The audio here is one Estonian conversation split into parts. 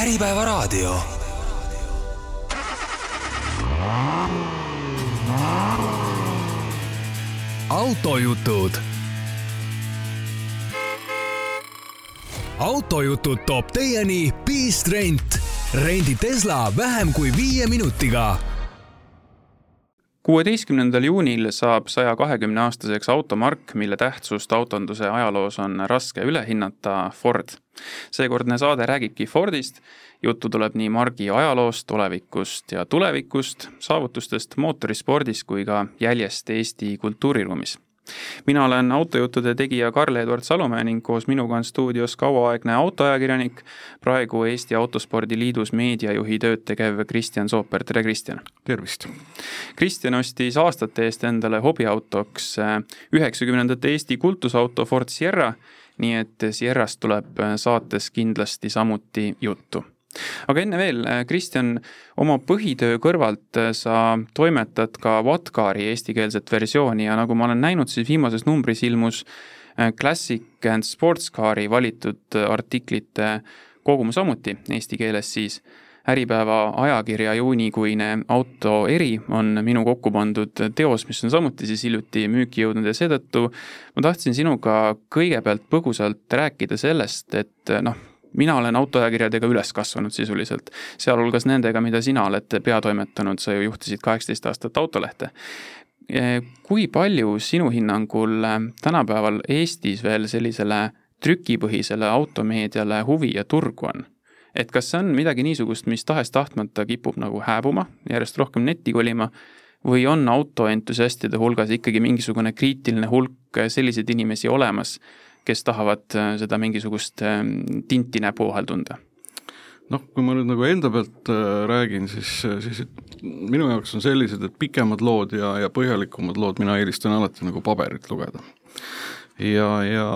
Äripäevaraadio. autojutud. autojutud toob teieni Beast Rent. rendi Tesla vähem kui viie minutiga kuueteistkümnendal juunil saab saja kahekümne aastaseks automark, mille tähtsust autonduse ajaloos on raske üle hinnata, Ford. seekordne saade räägibki Fordist, juttu tuleb nii margi ajaloost, olevikust ja tulevikust, saavutustest mootorispordis kui ka jäljest Eesti kultuuriruumis mina olen autojuttude tegija Karl-Edvard Salumäe ning koos minuga on stuudios kauaaegne autoajakirjanik, praegu Eesti Autospordi Liidus meediajuhi tööd tegev Kristjan Sooper, tere Kristjan! tervist! Kristjan ostis aastate eest endale hobiautoks äh, üheksakümnendate Eesti kultusauto Ford Sierra, nii et Sierrast tuleb äh, saates kindlasti samuti juttu aga enne veel, äh, Kristjan, oma põhitöö kõrvalt äh, sa toimetad ka Vatcari eestikeelset versiooni ja nagu ma olen näinud, siis viimases numbris ilmus äh, Classic and Sports Cari valitud artiklite kogum samuti eesti keeles siis. Äripäeva ajakirja juunikuine auto eri on minu kokku pandud teos, mis on samuti siis hiljuti müüki jõudnud ja seetõttu ma tahtsin sinuga kõigepealt põgusalt rääkida sellest, et noh, mina olen autoajakirjadega üles kasvanud sisuliselt, sealhulgas nendega, mida sina oled peatoimetanud, sa ju juhtisid kaheksateist aastat Autolehte. kui palju sinu hinnangul tänapäeval Eestis veel sellisele trükipõhisele automeediale huvi ja turgu on? et kas see on midagi niisugust, mis tahes-tahtmata kipub nagu hääbuma, järjest rohkem netti kolima, või on autoentusiastide hulgas ikkagi mingisugune kriitiline hulk selliseid inimesi olemas, kes tahavad äh, seda mingisugust ähm, tinti näpu vahel tunda? noh, kui ma nüüd nagu enda pealt äh, räägin, siis, äh, siis minu jaoks on sellised, et pikemad lood ja, ja põhjalikumad lood, mina eelistan alati nagu paberit lugeda. ja, ja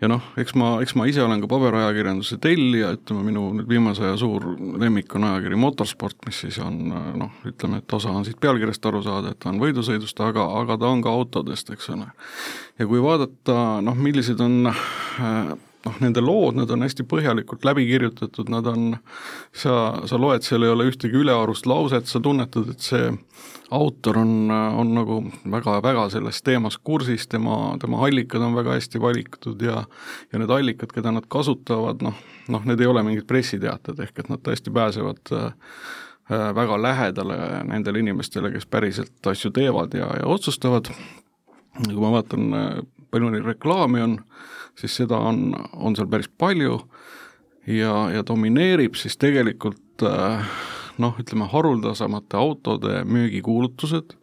ja noh, eks ma, eks ma ise olen ka paberajakirjanduse tellija, ütleme minu nüüd viimase aja suur lemmik on ajakiri Motorsport, mis siis on noh, ütleme, et osa on siit pealkirjast aru saada, et ta on võidusõidust, aga, aga ta on ka autodest, eks ole. ja kui vaadata noh, millised on äh, noh, nende lood, need on hästi põhjalikult läbi kirjutatud, nad on, sa, sa loed, seal ei ole ühtegi ülearust lauset, sa tunnetad, et see autor on, on nagu väga-väga selles teemas kursis, tema, tema allikad on väga hästi valitud ja ja need allikad, keda nad kasutavad, noh, noh, need ei ole mingid pressiteated, ehk et nad tõesti pääsevad äh, väga lähedale nendele inimestele, kes päriselt asju teevad ja, ja otsustavad, kui ma vaatan, palju neil reklaami on, siis seda on, on seal päris palju ja, ja domineerib siis tegelikult äh, noh, ütleme haruldasemate autode müügikuulutused,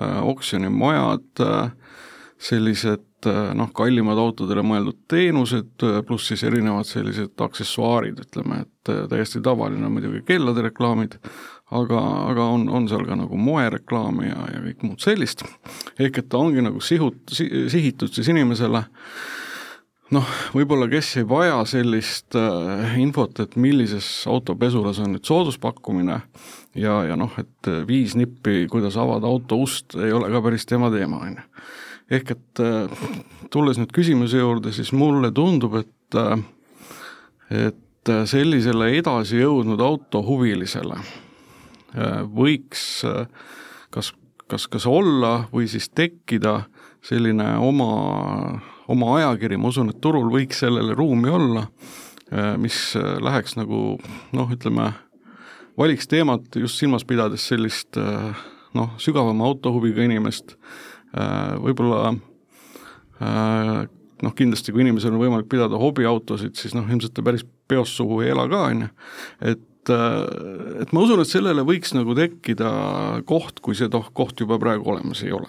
äh, oksjonimajad, äh, sellised noh, kallimad autodele mõeldud teenused, pluss siis erinevad sellised aksessuaarid, ütleme, et täiesti tavaline on muidugi kellade reklaamid, aga, aga on, on seal ka nagu moereklaami ja, ja kõik muud sellist, ehk et ta ongi nagu sihut- si,, sihitud siis inimesele äh, noh, võib-olla kes ei vaja sellist äh, infot, et millises autopesulas on nüüd sooduspakkumine ja, ja noh, et äh, viis nippi, kuidas avada auto ust, ei ole ka päris tema teema, on ju. ehk et äh, tulles nüüd küsimuse juurde, siis mulle tundub, et et sellisele edasi jõudnud autohuvilisele võiks kas, kas, kas olla või siis tekkida selline oma oma ajakiri, ma usun, et turul võiks sellele ruumi olla, äh, mis äh, läheks nagu noh, ütleme, valiks teemat just silmas pidades sellist äh, noh, sügavama autohuviga inimest, võib-olla noh, kindlasti kui inimesel on võimalik pidada hobiautosid, siis noh, ilmselt ta päris peost suhu ei ela ka, on ju, et et ma usun, et sellele võiks nagu tekkida koht, kui see toh-, koht juba praegu olemas ei ole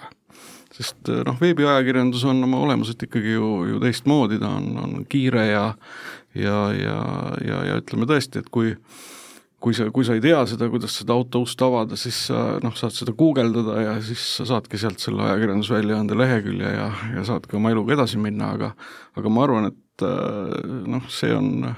sest eh, noh, veebiajakirjandus on oma olemuselt ikkagi ju, ju teistmoodi, ta on, on kiire ja ja, ja, ja, ja ütleme tõesti, et kui kui sa, kui sa ei tea seda, kuidas seda auto ust avada, siis sa noh, saad seda guugeldada ja siis sa saadki sealt selle ajakirjandusväljaande lehekülje ja, ja saadki oma eluga edasi minna, aga aga ma arvan, et eh, noh, see on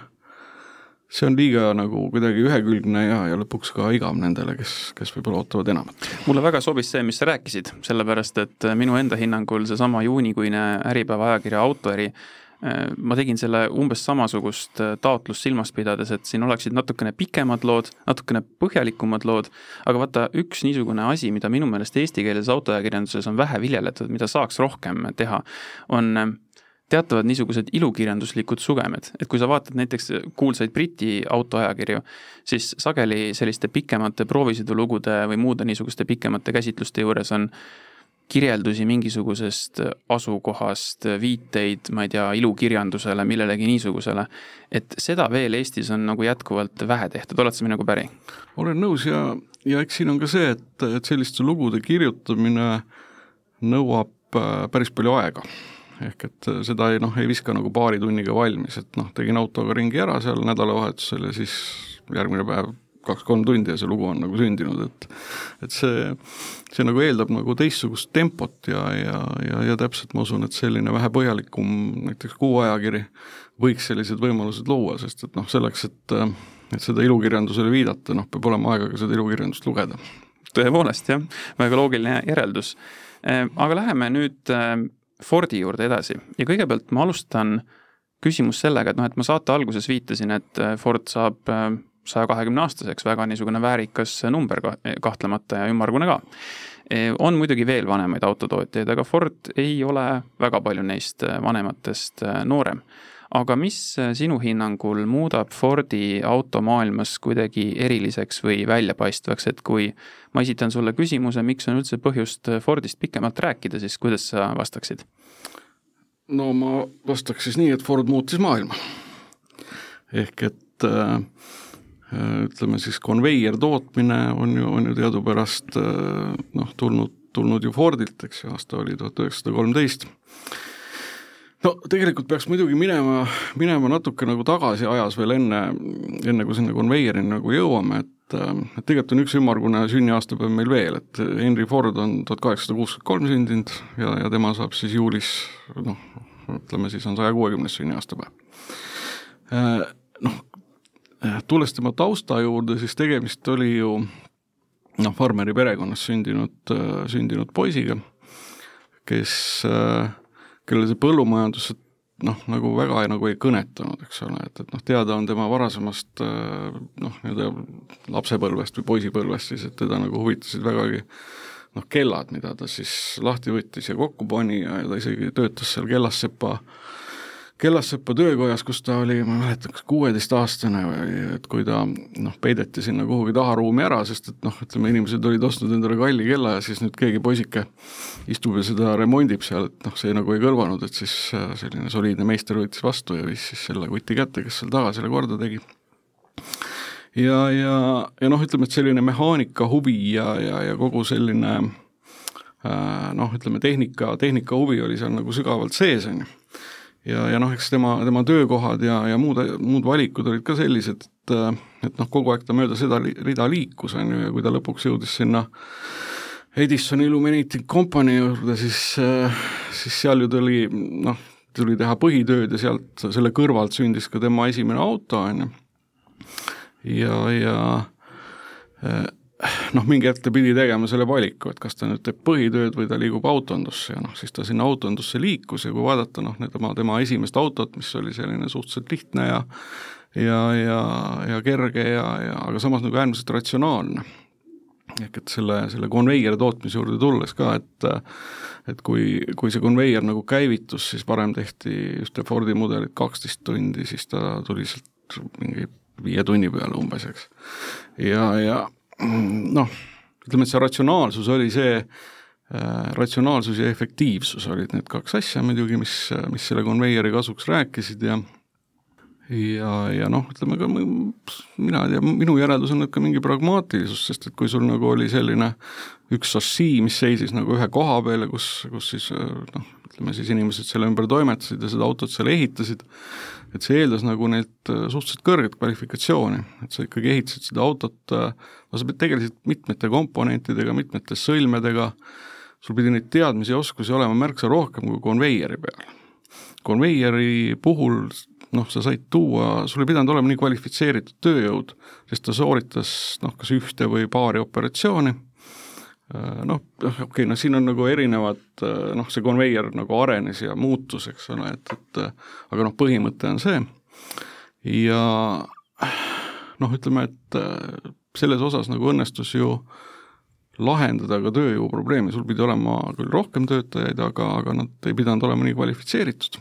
see on liiga nagu kuidagi ühekülgne ja, ja lõpuks ka igav nendele, kes, kes võib-olla ootavad enamat. mulle väga sobis see, mis sa rääkisid, sellepärast et minu enda hinnangul seesama juunikuine Äripäeva ajakirja autoäri Äh, ma tegin selle umbes samasugust äh, taotlust silmas pidades, et siin oleksid natukene pikemad lood, natukene põhjalikumad lood, aga vaata, üks niisugune asi, mida minu meelest eestikeelses autoajakirjanduses on vähe viljeletud, mida saaks rohkem teha, on äh, teatavad niisugused ilukirjanduslikud sugemed, et kui sa vaatad näiteks kuulsaid Briti autoajakirju, siis sageli selliste pikemate proovisõidulugude või muude niisuguste pikemate käsitluste juures on kirjeldusi mingisugusest asukohast, viiteid, ma ei tea, ilukirjandusele, millelegi niisugusele. et seda veel Eestis on nagu jätkuvalt vähe tehtud, oled sa minuga päri? olen nõus ja, ja eks siin on ka see, et, et selliste lugude kirjutamine nõuab äh, päris palju aega. Ehk et seda ei noh, ei viska nagu paari tunniga valmis, et noh, tegin autoga ringi ära seal nädalavahetusel ja siis järgmine päev kaks-kolm tundi ja see lugu on nagu sündinud, et et see, see nagu eeldab nagu teistsugust tempot ja, ja, ja, ja täpselt ma usun, et selline vähe põhjalikum näiteks Kuu ajakiri võiks sellised võimalused luua, sest et noh, selleks, et et seda ilukirjandusele viidata, noh, peab olema aega ka seda ilukirjandust lugeda. tõepoolest jah, väga loogiline järeldus. Äh, aga läheme nüüd äh, Fordi juurde edasi ja kõigepealt ma alustan küsimus sellega, et noh, et ma saate alguses viitasin, et äh, Ford saab saja kahekümne aastaseks, väga niisugune väärikas number kahtlemata ja ümmargune ka. E, on muidugi veel vanemaid autotootjaid, aga Ford ei ole väga palju neist vanematest e, noorem. Aga mis sinu hinnangul muudab Fordi automaailmas kuidagi eriliseks või väljapaistvaks, et kui ma esitan sulle küsimuse, miks on üldse põhjust Fordist pikemalt rääkida, siis kuidas sa vastaksid? no ma vastaks siis nii, et Ford muutis maailma. ehk et äh, Äh, ütleme siis konveier tootmine on ju, on ju teadupärast äh, noh, tulnud, tulnud ju Fordilt, eks ju, aasta oli tuhat üheksasada kolmteist. No tegelikult peaks muidugi minema, minema natuke nagu tagasi ajas veel enne, enne kui sinna konveierini nagu jõuame, et et tegelikult on üks ümmargune sünniaastapäev meil veel, et Henry Ford on tuhat kaheksasada kuuskümmend kolm sündinud ja, ja tema saab siis juulis noh, ütleme siis on saja kuuekümnes sünniaastapäev. Noh, Äh, tulles tema tausta juurde, siis tegemist oli ju noh, farmeri perekonnas sündinud, sündinud poisiga, kes, äh, kellele see põllumajandus noh, nagu väga nagu ei kõnetanud, eks ole, et, et noh, teada on tema varasemast noh, nii-öelda lapsepõlvest või poisipõlvest siis, et teda nagu huvitasid vägagi noh, kellad, mida ta siis lahti võttis ja kokku pani ja ta isegi töötas seal kellassepa äh, Kellassepa töökojas, kus ta oli, ma ei mäleta, kas kuueteistaastane või et kui ta noh, peideti sinna kuhugi taharuumi ära, sest et noh, ütleme inimesed olid ostnud endale kalli kella ja siis nüüd keegi poisike istub ja seda remondib seal, et noh, see nagu ei kõlvanud, et siis äh, selline soliidne meister võttis vastu ja viis siis selle kuti kätte, kes seal taga selle korda tegi. Ja, ja, ja noh, ütleme, et selline mehaanika huvi ja, ja, ja kogu selline äh, noh, ütleme tehnika, tehnika huvi oli seal nagu sügavalt sees, on ju ja, ja noh, eks tema, tema töökohad ja, ja muud, muud valikud olid ka sellised, et et noh, kogu aeg ta mööda seda li, rida liikus, on ju, ja kui ta lõpuks jõudis sinna Edison Illuminating Company juurde, siis, siis seal ju tuli noh, tuli teha põhitööd ja sealt, selle kõrvalt sündis ka tema esimene auto, on ju. ja, ja noh, mingi hetk ta pidi tegema selle valiku, et kas ta nüüd teeb põhitööd või ta liigub autondusse ja noh, siis ta sinna autondusse liikus ja kui vaadata noh, tema, tema esimest autot, mis oli selline suhteliselt lihtne ja ja, ja, ja kerge ja, ja aga samas nagu äärmiselt ratsionaalne. ehk et selle, selle konveieri tootmise juurde tulles ka, et et kui, kui see konveier nagu käivitus, siis varem tehti just Fordi mudelit kaksteist tundi, siis ta tuli sealt mingi viie tunni peale umbes, eks. ja, ja noh, ütleme, et see ratsionaalsus oli see äh,, ratsionaalsus ja efektiivsus olid need kaks asja muidugi, mis, mis selle konveieri kasuks rääkisid ja ja, ja noh, ütleme ka mina ei tea, minu järeldus on, ka mingi pragmaatilisus, sest et kui sul nagu oli selline üks šossii, mis seisis nagu ühe koha peal ja kus, kus siis noh, ütleme siis inimesed selle ümber toimetasid ja seda autot seal ehitasid, et see eeldas nagu neilt äh, suhteliselt kõrget kvalifikatsiooni, et sa ikkagi ehitasid seda autot, äh, no sa tegelesid mitmete komponentidega, mitmete sõlmedega, sul pidi neid teadmisi ja oskusi olema märksa rohkem kui konveieri peal. konveieri puhul noh, sa said tuua, sul ei pidanud olema nii kvalifitseeritud tööjõud, sest ta sooritas noh, kas ühte või paari operatsiooni noh, okei okay,, noh siin on nagu erinevad noh, see konveier nagu arenes ja muutus, eks ole, et, et aga noh, põhimõte on see. Ja noh, ütleme, et selles osas nagu õnnestus ju lahendada ka tööjõuprobleemi, sul pidi olema küll rohkem töötajaid, aga, aga nad ei pidanud olema nii kvalifitseeritud.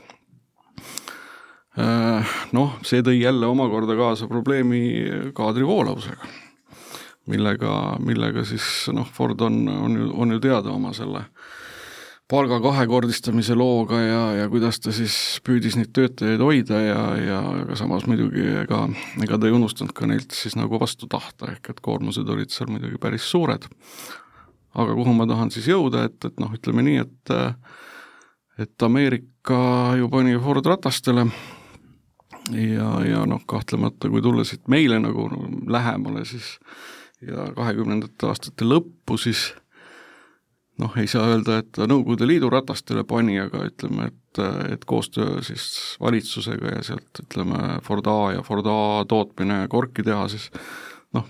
Noh, see tõi jälle omakorda kaasa probleemi kaadrivoolavusega millega, millega siis noh, Ford on, on ju, on ju teada oma selle palga kahekordistamise looga ja, ja kuidas ta siis püüdis neid töötajaid hoida ja, ja aga samas muidugi ega, ega ta ei unustanud ka neilt siis nagu vastu tahta, ehk et koormused olid seal muidugi päris suured. aga kuhu ma tahan siis jõuda, et, et noh, ütleme nii, et et Ameerika ju pani Ford ratastele ja, ja noh, kahtlemata kui tulla siit meile nagu lähemale, siis ja kahekümnendate aastate lõppu siis noh, ei saa öelda, et ta Nõukogude Liidu ratastele pani, aga ütleme, et, et koostöö siis valitsusega ja sealt ütleme, Ford A ja Ford A tootmine Corki tehases, noh,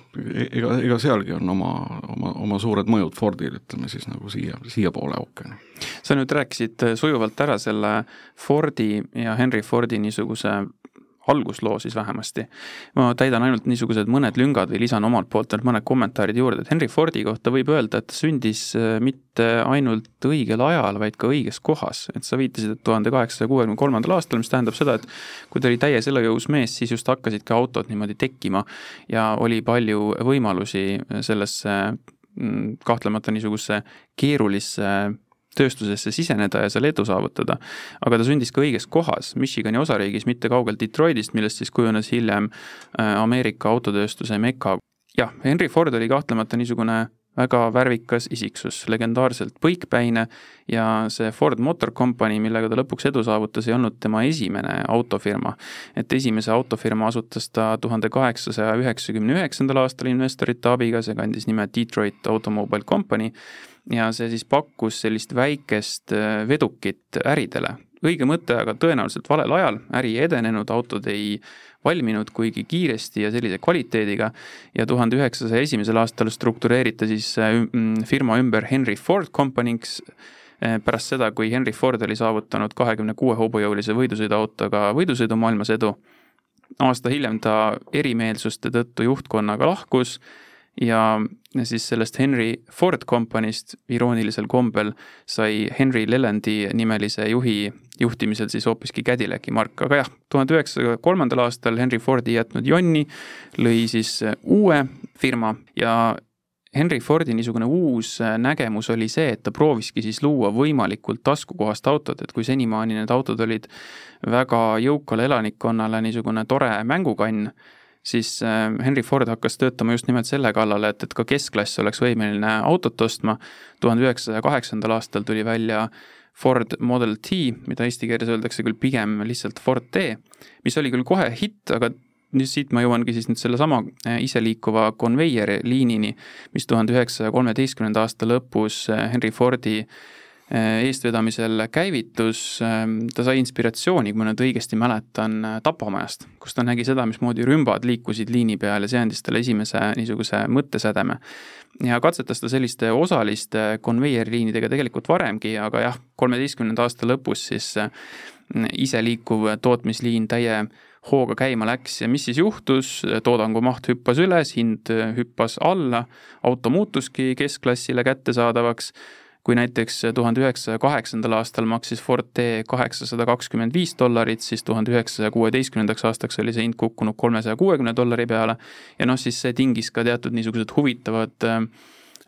ega, ega sealgi on oma, oma, oma suured mõjud Fordil, ütleme siis nagu siia, siiapoole ookeani. sa nüüd rääkisid sujuvalt ära selle Fordi ja Henry Fordi niisuguse algusloo siis vähemasti. ma täidan ainult niisugused mõned lüngad või lisan omalt poolt ainult mõned kommentaarid juurde, et Henry Fordi kohta võib öelda, et ta sündis äh, mitte ainult õigel ajal, vaid ka õiges kohas. et sa viitasid, et tuhande kaheksasaja kuuekümne kolmandal aastal, mis tähendab seda, et kui ta oli täies elujõus mees, siis just hakkasidki autod niimoodi tekkima ja oli palju võimalusi sellesse mm, kahtlemata niisugusesse keerulisse tööstusesse siseneda ja seal edu saavutada. aga ta sündis ka õiges kohas, Michigani osariigis, mitte kaugel Detroitist, millest siis kujunes hiljem äh, Ameerika autotööstuse meka. jah, Henry Ford oli kahtlemata niisugune väga värvikas isiksus, legendaarselt põikpäine ja see Ford Motor Company, millega ta lõpuks edu saavutas, ei olnud tema esimene autofirma. et esimese autofirma asutas ta tuhande kaheksasaja üheksakümne üheksandal aastal investorite abiga, see kandis nime Detroit Automobile Company ja see siis pakkus sellist väikest äh, vedukit äridele. Õige mõte, aga tõenäoliselt valel ajal, äri ei edenenud, autod ei valminud kuigi kiiresti ja sellise kvaliteediga ja tuhande üheksasaja esimesel aastal struktureeriti siis äh, mm, firma ümber Henry Ford Company'ks äh, pärast seda, kui Henry Ford oli saavutanud kahekümne kuue hobujõulise võidusõiduautoga võidusõidu maailmas edu. aasta hiljem ta erimeelsuste tõttu juhtkonnaga lahkus ja siis sellest Henry Ford Company'st iroonilisel kombel sai Henry Lelandi nimelise juhi juhtimisel siis hoopiski Cadillaci mark, aga jah, tuhande üheksasaja kolmandal aastal Henry Ford ei jätnud jonni, lõi siis uue firma ja Henry Fordi niisugune uus nägemus oli see, et ta prooviski siis luua võimalikult taskukohast autot, et kui senimaani need autod olid väga jõukale elanikkonnale niisugune tore mängukann, siis äh, Henry Ford hakkas töötama just nimelt selle kallale, et, et ka keskklass oleks võimeline autot ostma. tuhande üheksasaja kaheksandal aastal tuli välja Ford Model T, mida eesti keeles öeldakse küll pigem lihtsalt Ford T, mis oli küll kohe hitt, aga nüüd siit ma jõuangi siis nüüd sellesama äh, iseliikuva konveierliinini, mis tuhande üheksasaja kolmeteistkümnenda aasta lõpus äh, Henry Fordi eestvedamisel käivitus, ähm, ta sai inspiratsiooni, kui ma nüüd õigesti mäletan, äh, Tapamajast, kus ta nägi seda, mismoodi rümbad liikusid liini peal ja see andis talle esimese niisuguse mõttesädeme. ja katsetas ta selliste osaliste konveierliinidega tegelikult varemgi, aga jah, kolmeteistkümnenda aasta lõpus siis äh, iseliikuv tootmisliin täie hooga käima läks. Ja mis siis juhtus, toodangu maht hüppas üles, hind hüppas alla, auto muutuski keskklassile kättesaadavaks kui näiteks tuhande üheksasaja kaheksandal aastal maksis Ford T kaheksasada kakskümmend viis dollarit, siis tuhande üheksasaja kuueteistkümnendaks aastaks oli see hind kukkunud kolmesaja kuuekümne dollari peale. Ja noh, siis see tingis ka teatud niisugused huvitavad äh,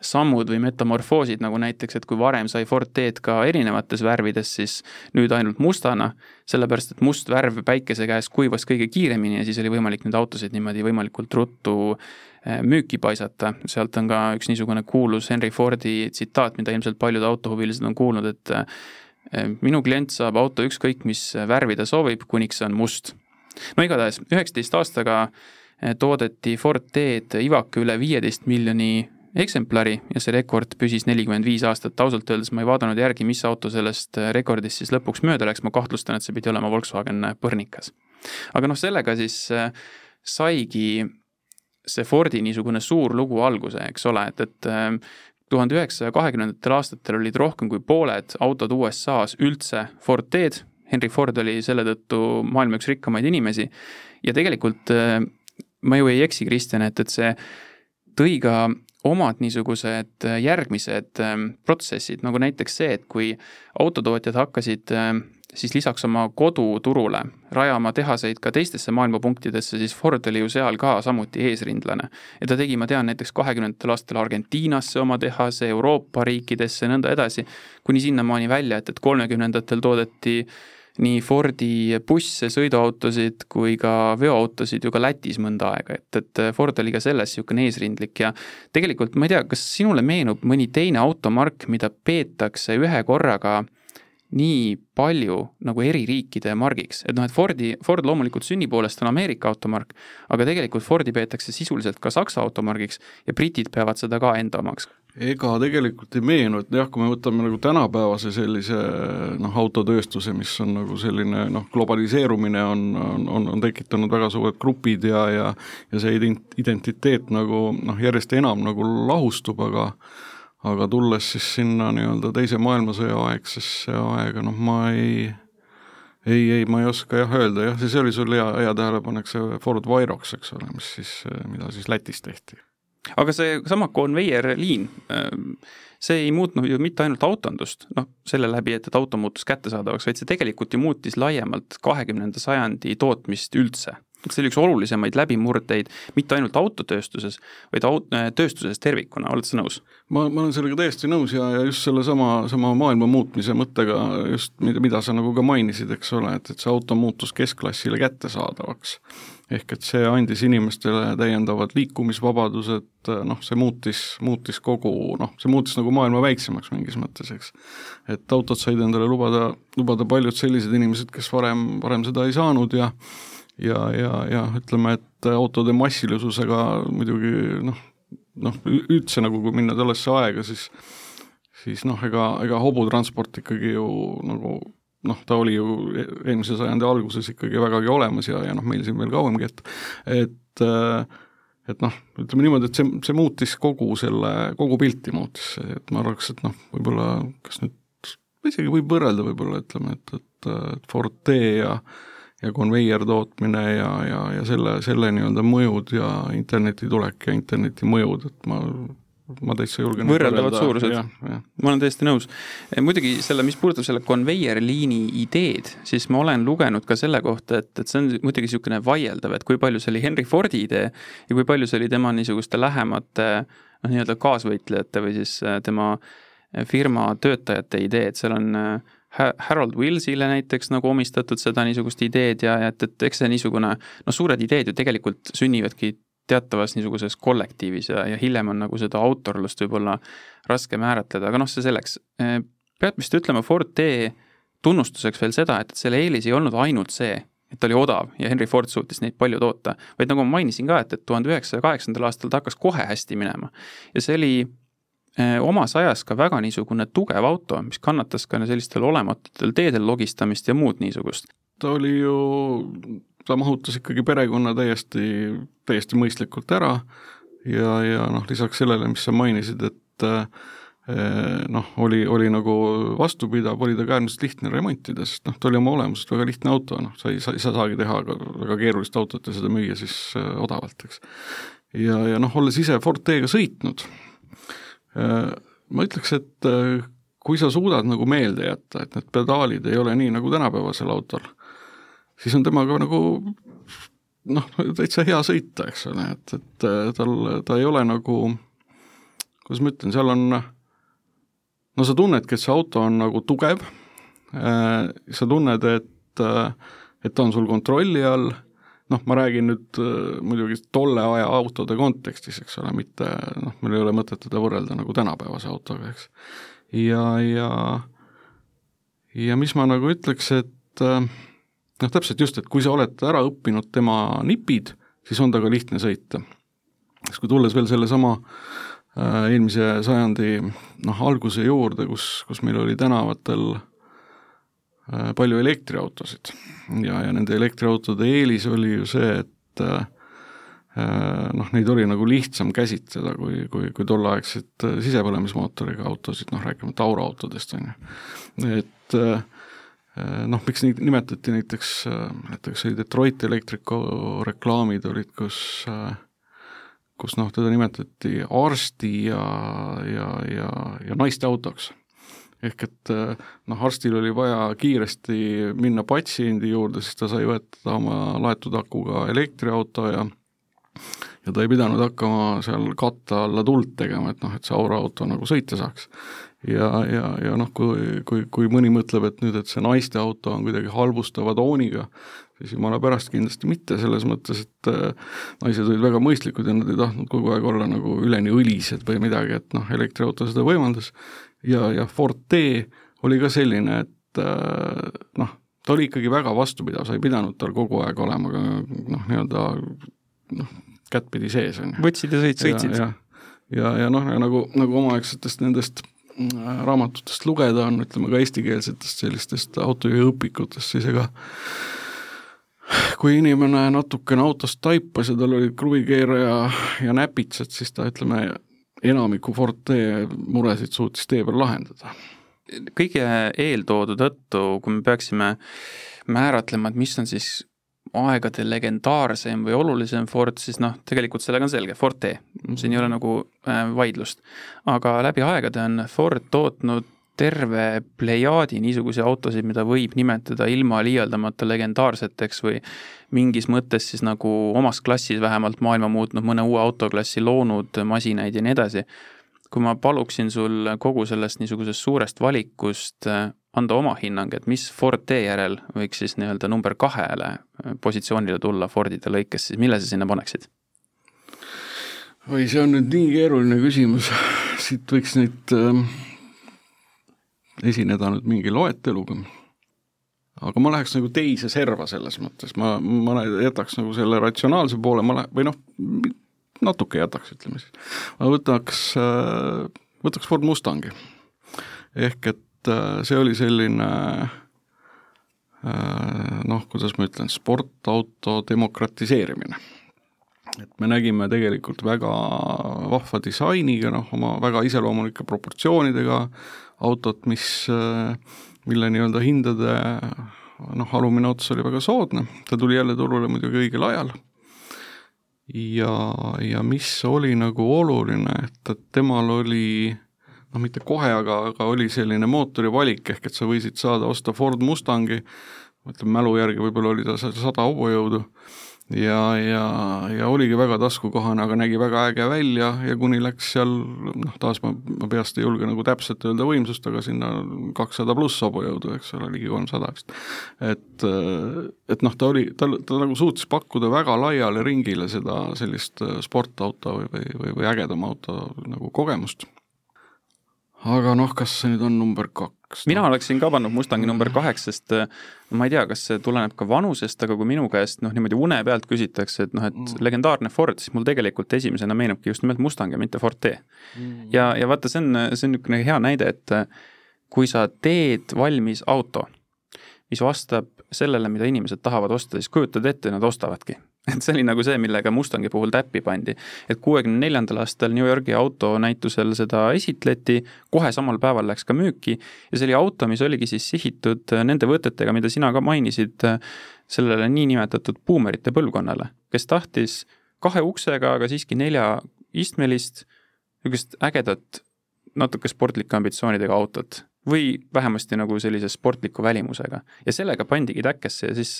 sammud või metamorfoosid, nagu näiteks, et kui varem sai Ford T-d ka erinevates värvides, siis nüüd ainult mustana, sellepärast et must värv päikese käes kuivas kõige kiiremini ja siis oli võimalik neid autosid niimoodi võimalikult ruttu Eh, müüki paisata, sealt on ka üks niisugune kuulus Henry Fordi tsitaat, mida ilmselt paljud autohuvilised on kuulnud, et eh, minu klient saab auto ükskõik mis värvi ta soovib, kuniks see on must. no igatahes, üheksateist aastaga eh, toodeti Ford T-d Ivaka üle viieteist miljoni eksemplari ja see rekord püsis nelikümmend viis aastat, ausalt öeldes ma ei vaadanud järgi, mis auto sellest rekordist siis lõpuks mööda läks, ma kahtlustan, et see pidi olema Volkswagen Põrnikas. aga noh, sellega siis saigi see Fordi niisugune suur lugu alguse, eks ole, et, et ähm, tuhande üheksasaja kahekümnendatel aastatel olid rohkem kui pooled autod USA-s üldse Ford T-d, Henry Ford oli selle tõttu maailma üks rikkamaid inimesi. Ja tegelikult äh, ma ju ei eksi, Kristjan, et, et see tõi ka omad niisugused järgmised protsessid, nagu näiteks see, et kui autotootjad hakkasid siis lisaks oma koduturule rajama tehaseid ka teistesse maailmapunktidesse, siis Ford oli ju seal ka samuti eesrindlane. ja ta tegi, ma tean, näiteks kahekümnendatel aastatel Argentiinasse oma tehase, Euroopa riikidesse ja nõnda edasi, kuni sinnamaani välja, et, et kolmekümnendatel toodeti nii Fordi busse, sõiduautosid kui ka veoautosid ju ka Lätis mõnda aega, et, et Ford oli ka selles niisugune eesrindlik ja tegelikult ma ei tea, kas sinule meenub mõni teine automark, mida peetakse ühe korraga nii palju nagu eri riikide margiks, et noh, et Fordi, Ford loomulikult sünni poolest on Ameerika automark, aga tegelikult Fordi peetakse sisuliselt ka Saksa automargiks ja britid peavad seda ka enda omaks. Ega tegelikult ei meenu, et jah, kui me võtame nagu tänapäevase sellise noh, autotööstuse, mis on nagu selline noh, globaliseerumine on, on, on, tekitanud väga suured grupid ja, ja ja see identiteet nagu noh, järjest enam nagu lahustub, aga aga tulles siis sinna nii-öelda Teise maailmasõja aegsesse aega, noh ma ei ei, ei, ma ei oska jah öelda, jah, see oli sul hea, hea tähelepanek, see Ford Virox, eks ole, mis siis, mida siis Lätis tehti. Aga seesama konveierliin, see ei muutnud ju mitte ainult autondust, noh, selle läbi, et, et auto muutus kättesaadavaks, vaid see tegelikult ju muutis laiemalt kahekümnenda sajandi tootmist üldse see oli üks olulisemaid läbimurdeid mitte ainult autotööstuses, vaid aut-, äh, tööstuses tervikuna, oled sa nõus? ma, ma olen sellega täiesti nõus ja, ja just sellesama, sama maailma muutmise mõttega just, mida, mida sa nagu ka mainisid, eks ole, et, et see auto muutus keskklassile kättesaadavaks. ehk et see andis inimestele täiendavad liikumisvabadused, noh, see muutis, muutis kogu, noh, see muutis nagu maailma väiksemaks mingis mõttes, eks. et autod said endale lubada, lubada paljud sellised inimesed, kes varem, varem seda ei saanud ja ja, ja, ja ütleme, et autode massilisusega muidugi noh, noh üldse nagu kui minna tollesse aega, siis siis noh, ega, ega hobutransport ikkagi ju nagu noh, ta oli ju eelmise sajandi alguses ikkagi vägagi olemas ja, ja noh, meil siin veel kauemgi, et et et noh, ütleme niimoodi, et see, see muutis kogu selle, kogu pilti muutis, et ma arvaks, et noh, võib-olla kas nüüd, isegi võib võrrelda võib-olla ütleme, et, et, et Forte ja ja konveier tootmine ja, ja, ja selle, selle nii-öelda mõjud ja interneti tulek ja interneti mõjud, et ma ma täitsa julgen võrreldavad suurused, ma olen täiesti nõus. muidugi selle, mis puudutab selle konveierliini ideed, siis ma olen lugenud ka selle kohta, et, et see on muidugi niisugune vaieldav, et kui palju see oli Henry Fordi idee ja kui palju see oli tema niisuguste lähemate noh, nii-öelda kaasvõitlejate või siis äh, tema firma töötajate idee, et seal on äh, Harold Willsile näiteks nagu omistatud seda niisugust ideed ja, ja et, et eks see niisugune, noh, suured ideed ju tegelikult sünnivadki teatavas niisuguses kollektiivis ja, ja hiljem on nagu seda autorlust võib-olla raske määratleda, aga noh, see selleks. pead vist ütlema Ford T tunnustuseks veel seda, et selle eelis ei olnud ainult see, et ta oli odav ja Henry Ford suutis neid palju toota, vaid nagu ma mainisin ka, et, et tuhande üheksasaja kaheksandal aastal ta hakkas kohe hästi minema. ja see oli omas ajas ka väga niisugune tugev auto, mis kannatas ka sellistel olematutel teedel logistamist ja muud niisugust. ta oli ju, ta mahutas ikkagi perekonna täiesti, täiesti mõistlikult ära ja, ja noh, lisaks sellele, mis sa mainisid, et äh, noh, oli, oli nagu vastupidav, oli ta ka äärmiselt lihtne remontida, sest noh, ta oli oma olemuselt väga lihtne auto, noh, sa ei, sa ei saagi teha väga keerulist autot ja seda müüa siis äh, odavalt, eks. ja, ja noh, olles ise Fortega sõitnud, Äh, ma ütleks, et äh, kui sa suudad nagu meelde jätta, et need pedaalid ei ole nii nagu tänapäevasel autol, siis on temaga nagu noh, täitsa hea sõita, eks ole, et, et äh, tal, ta ei ole nagu, kuidas ma ütlen, seal on no sa tunnedki, et see auto on nagu tugev, sa tunned, et, et ta on sul kontrolli all noh, ma räägin nüüd äh, muidugi tolle aja autode kontekstis, eks ole, mitte noh, meil ei ole mõtet teda võrrelda nagu tänapäevase autoga, eks. ja, ja ja mis ma nagu ütleks, et äh, noh, täpselt just, et kui sa oled ära õppinud tema nipid, siis on temaga lihtne sõita. siis kui tulles veel sellesama äh, eelmise sajandi noh, alguse juurde, kus, kus meil oli tänavatel Äh, palju elektriautosid ja, ja nende elektriautode eelis oli ju see, et äh, noh, neid oli nagu lihtsam käsitleda kui, kui, kui tolleaegseid sisepõlemismootoriga autosid, noh rääkimata auroautodest, on ju. et noh, miks neid nimetati näiteks, näiteks oli Detroit Electrico reklaamid olid, kus kus noh, teda nimetati arsti ja, ja, ja, ja naiste autoks ehk et eh, noh, arstil oli vaja kiiresti minna patsiendi juurde, siis ta sai võtta oma laetud akuga elektriauto ja ja ta ei pidanud hakkama seal katta alla tuld tegema, et noh, et see auroauto nagu sõita saaks. ja, ja, ja noh, kui, kui, kui mõni mõtleb, et nüüd, et see naiste auto on kuidagi halvustava tooniga, siis jumala pärast kindlasti mitte, selles mõttes, et äh, naised olid väga mõistlikud ja nad ei tahtnud kogu aeg olla nagu üleni õlised või midagi, et noh, elektriauto seda võimaldas ja, ja Forte oli ka selline, et äh, noh, ta oli ikkagi väga vastupidav, sa ei pidanud tal kogu aeg olema ka noh, nii-öelda noh, kättpidi sees, on ju. võtsid ja sõit, sõitsid. ja, ja, ja, ja noh, nagu, nagu omaaegsetest nendest äh, raamatutest lugeda on, ütleme ka eestikeelsetest sellistest autojuhiõpikutest, siis ega kui inimene natukene autost taipas ja tal olid kruvikeeraja ja näpitsad, siis ta ütleme, enamiku Forte muresid suutis tee peal lahendada. kõige eeltoodu tõttu, kui me peaksime määratlema, et mis on siis aegade legendaarsem või olulisem Ford, siis noh, tegelikult sellega on selge, Forte, siin ei ole nagu äh, vaidlust. aga läbi aegade on Ford tootnud terve plejaadi niisuguseid autosid, mida võib nimetada ilma liialdamata legendaarseteks või mingis mõttes siis nagu omas klassis vähemalt maailma muutnud, mõne uue autoklassi loonud masinaid ja nii edasi. kui ma paluksin sul kogu sellest niisugusest suurest valikust äh, anda oma hinnang, et mis Ford T järel võiks siis nii-öelda number kahele äh, positsioonile tulla Fordide lõikes, siis mille sa sinna paneksid? oi, see on nüüd nii keeruline küsimus, siit võiks neid äh esineda nüüd mingi loeteluga. aga ma läheks nagu teise serva selles mõttes, ma, ma jätaks nagu selle ratsionaalse poole, ma lähe-, või noh, natuke jätaks, ütleme siis. ma võtaks, võtaks Ford Mustangi. ehk et äh, see oli selline äh, noh, kuidas ma ütlen, sportauto demokratiseerimine et me nägime tegelikult väga vahva disainiga, noh, oma väga iseloomulike proportsioonidega autot, mis, mille nii-öelda hindade noh, alumine ots oli väga soodne, ta tuli jälle turule muidugi õigel ajal, ja, ja mis oli nagu oluline, et, et temal oli noh, mitte kohe, aga, aga oli selline mootori valik, ehk et sa võisid saada osta Ford Mustangi, ma ütlen mälu järgi, võib-olla oli ta seal sada hobujõudu, ja, ja, ja oligi väga taskukohane, aga nägi väga äge välja ja kuni läks seal noh, taas ma, ma peast ei julge nagu täpselt öelda võimsust, aga sinna kakssada pluss hobujõudu, eks ole, ligi kolmsada vist. et, et noh, ta oli, ta, ta nagu suutis pakkuda väga laiale ringile seda sellist sportauto või, või, või, või ägedama auto nagu kogemust. Aga noh, kas see nüüd on number kaks? mina oleksin ka pannud Mustangi number kaheks, sest äh, ma ei tea, kas see tuleneb ka vanusest, aga kui minu käest noh, niimoodi une pealt küsitakse, et noh, et mm. legendaarne Ford, siis mul tegelikult esimesena meenubki just nimelt Mustang ja mitte Forte mm.. ja, ja vaata, see on, see on niisugune hea näide, et äh, kui sa teed valmis auto, mis vastab sellele, mida inimesed tahavad osta, siis kujutad ette, nad ostavadki et see oli nagu see, millega Mustangi puhul täppi pandi. et kuuekümne neljandal aastal New Yorgi autonäitusel seda esitleti, kohe samal päeval läks ka müüki ja see oli auto, mis oligi siis sihitud nende võtetega, mida sina ka mainisid, sellele niinimetatud buumerite põlvkonnale, kes tahtis kahe uksega, aga siiski neljaistmelist, niisugust ägedat, natuke sportlike ambitsioonidega autot või vähemasti nagu sellise sportliku välimusega. ja sellega pandigi täkkesse ja siis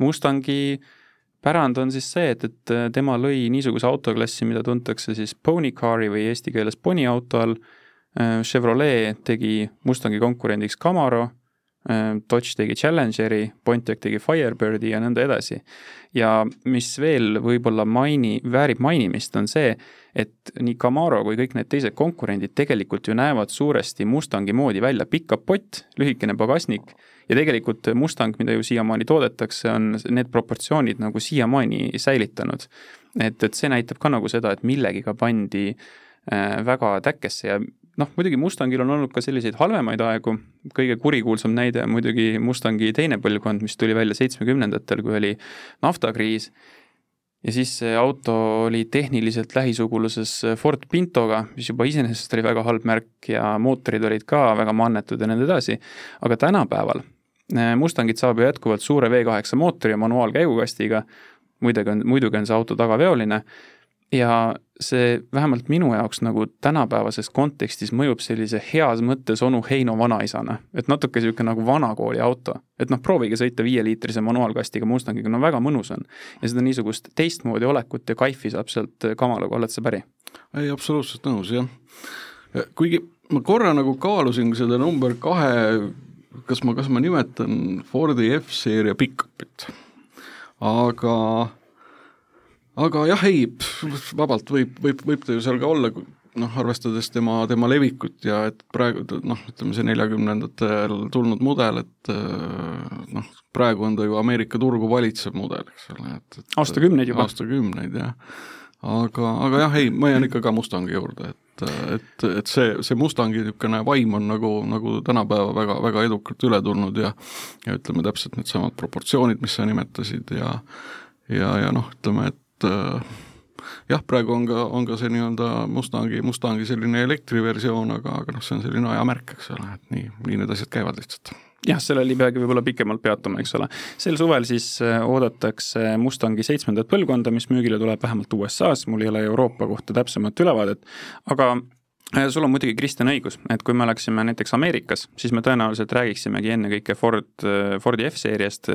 Mustangi äh, pärand on siis see, et, et äh, tema lõi niisuguse autoklassi, mida tuntakse siis pony car'i või eesti keeles poniauto all. Äh, Chevrolet tegi Mustangi konkurendiks Camaro, äh, Dodge tegi Challengeri, Pontiac tegi Firebirdi ja nõnda edasi. ja mis veel võib-olla maini, väärib mainimist, on see, et nii Camaro kui kõik need teised konkurendid tegelikult ju näevad suuresti Mustangi moodi välja, pikk kapott, lühikene pagasnik ja tegelikult Mustang, mida ju siiamaani toodetakse, on need proportsioonid nagu siiamaani säilitanud. et, et see näitab ka nagu seda, et millegiga pandi äh, väga täkkesse ja noh, muidugi Mustangil on olnud ka selliseid halvemaid aegu, kõige kurikuulsam näide on muidugi Mustangi teine põlvkond, mis tuli välja seitsmekümnendatel, kui oli naftakriis. Ja siis see auto oli tehniliselt lähisuguluses Ford Pintoga, mis juba iseenesest oli väga halb märk ja mootorid olid ka väga mannetud ja nõnda edasi, aga tänapäeval äh, Mustangid saab ju jätkuvalt suure V8 mootori ja manuaalkäigukastiga, muidugi on, muidugi on see auto tagaveoline ja see vähemalt minu jaoks nagu tänapäevases kontekstis mõjub sellise heas mõttes onu Heino vanaisana. et natuke niisugune nagu vanakooli auto. et noh, proovige sõita viieliitrise manuaalkastiga Mustangiga, no väga mõnus on. ja seda niisugust teistmoodi olekut ja kaifi saab sealt kamaluga, oled sa päri? ei, absoluutselt nõus, jah. kuigi ma korra nagu kaalusin seda number kahe, kas ma, kas ma nimetan Fordi F-seeria pick-up'it, aga aga jah, ei, vabalt võib, võib, võib ta ju seal ka olla, noh, arvestades tema, tema levikut ja et praegu noh, ütleme see neljakümnendatel tulnud mudel, et noh, praegu on ta ju Ameerika turgu valitsev mudel, eks ole, et, et aastakümneid juba. aastakümneid, jah. Aga, aga jah, ei, ma jään ikka ka Mustangi juurde, et, et, et see, see Mustangi niisugune vaim on nagu, nagu tänapäeva väga, väga edukalt üle tulnud ja ja ütleme täpselt needsamad proportsioonid, mis sa nimetasid ja ja, ja noh, ütleme, et äh, jah, praegu on ka, on ka see nii-öelda Mustangi, Mustangi selline elektriversioon, aga, aga noh, see on selline ajamärk, eks ole, et nii, nii need asjad käivad lihtsalt jah, sellel ei peagi võib-olla pikemalt peatuma, eks ole. sel suvel siis äh, oodatakse Mustangi seitsmendat põlvkonda, mis müügile tuleb vähemalt USA-s, mul ei ole Euroopa kohta täpsemat ülevaadet, aga äh, sul on muidugi, Kristjan, õigus, et kui me oleksime näiteks Ameerikas, siis me tõenäoliselt räägiksimegi ennekõike Ford, Fordi F-seeriast,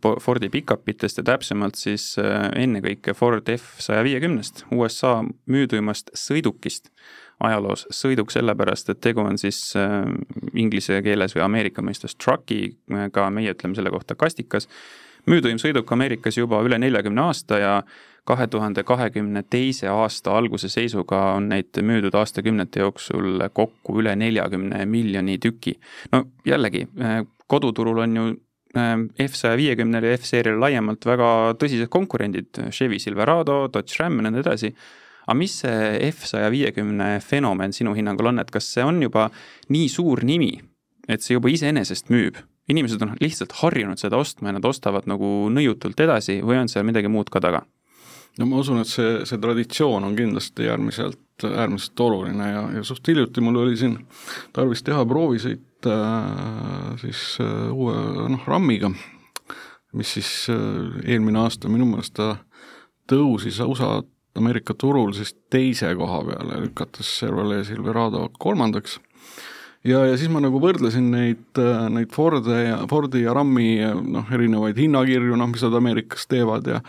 Fordi pikapitest ja täpsemalt siis äh, ennekõike Ford F saja viiekümnest, USA müüduimast sõidukist ajaloos. sõiduk sellepärast, et tegu on siis äh, inglise keeles või Ameerika mõistes truckiga, meie ütleme selle kohta kastikas, müüduim sõiduk Ameerikas juba üle neljakümne aasta ja kahe tuhande kahekümne teise aasta alguse seisuga on neid müüdud aastakümnete jooksul kokku üle neljakümne miljoni tüki. no jällegi, äh, koduturul on ju Ehm, F-saja viiekümnel ja F-seerial laiemalt väga tõsised konkurendid, Chevy Silverado, Dodge Ram ja nõnda edasi. Aga mis see F-saja viiekümne fenomen sinu hinnangul on, et kas see on juba nii suur nimi, et see juba iseenesest müüb? inimesed on lihtsalt harjunud seda ostma ja nad ostavad nagu nõiutult edasi või on seal midagi muud ka taga? no ma usun, et see, see traditsioon on kindlasti äärmiselt, äärmiselt oluline ja, ja suht hiljuti mul oli siin tarvis teha proovisõit äh, siis äh, uue noh, RAM-iga, mis siis äh, eelmine aasta minu meelest ta tõusis USA Ameerika turul siis teise koha peale, lükates Chevrolet Silverado kolmandaks. Ja, ja siis ma nagu võrdlesin neid, äh, neid Forde ja, Fordi ja Rami noh, erinevaid hinnakirju, noh, mis nad Ameerikas teevad ja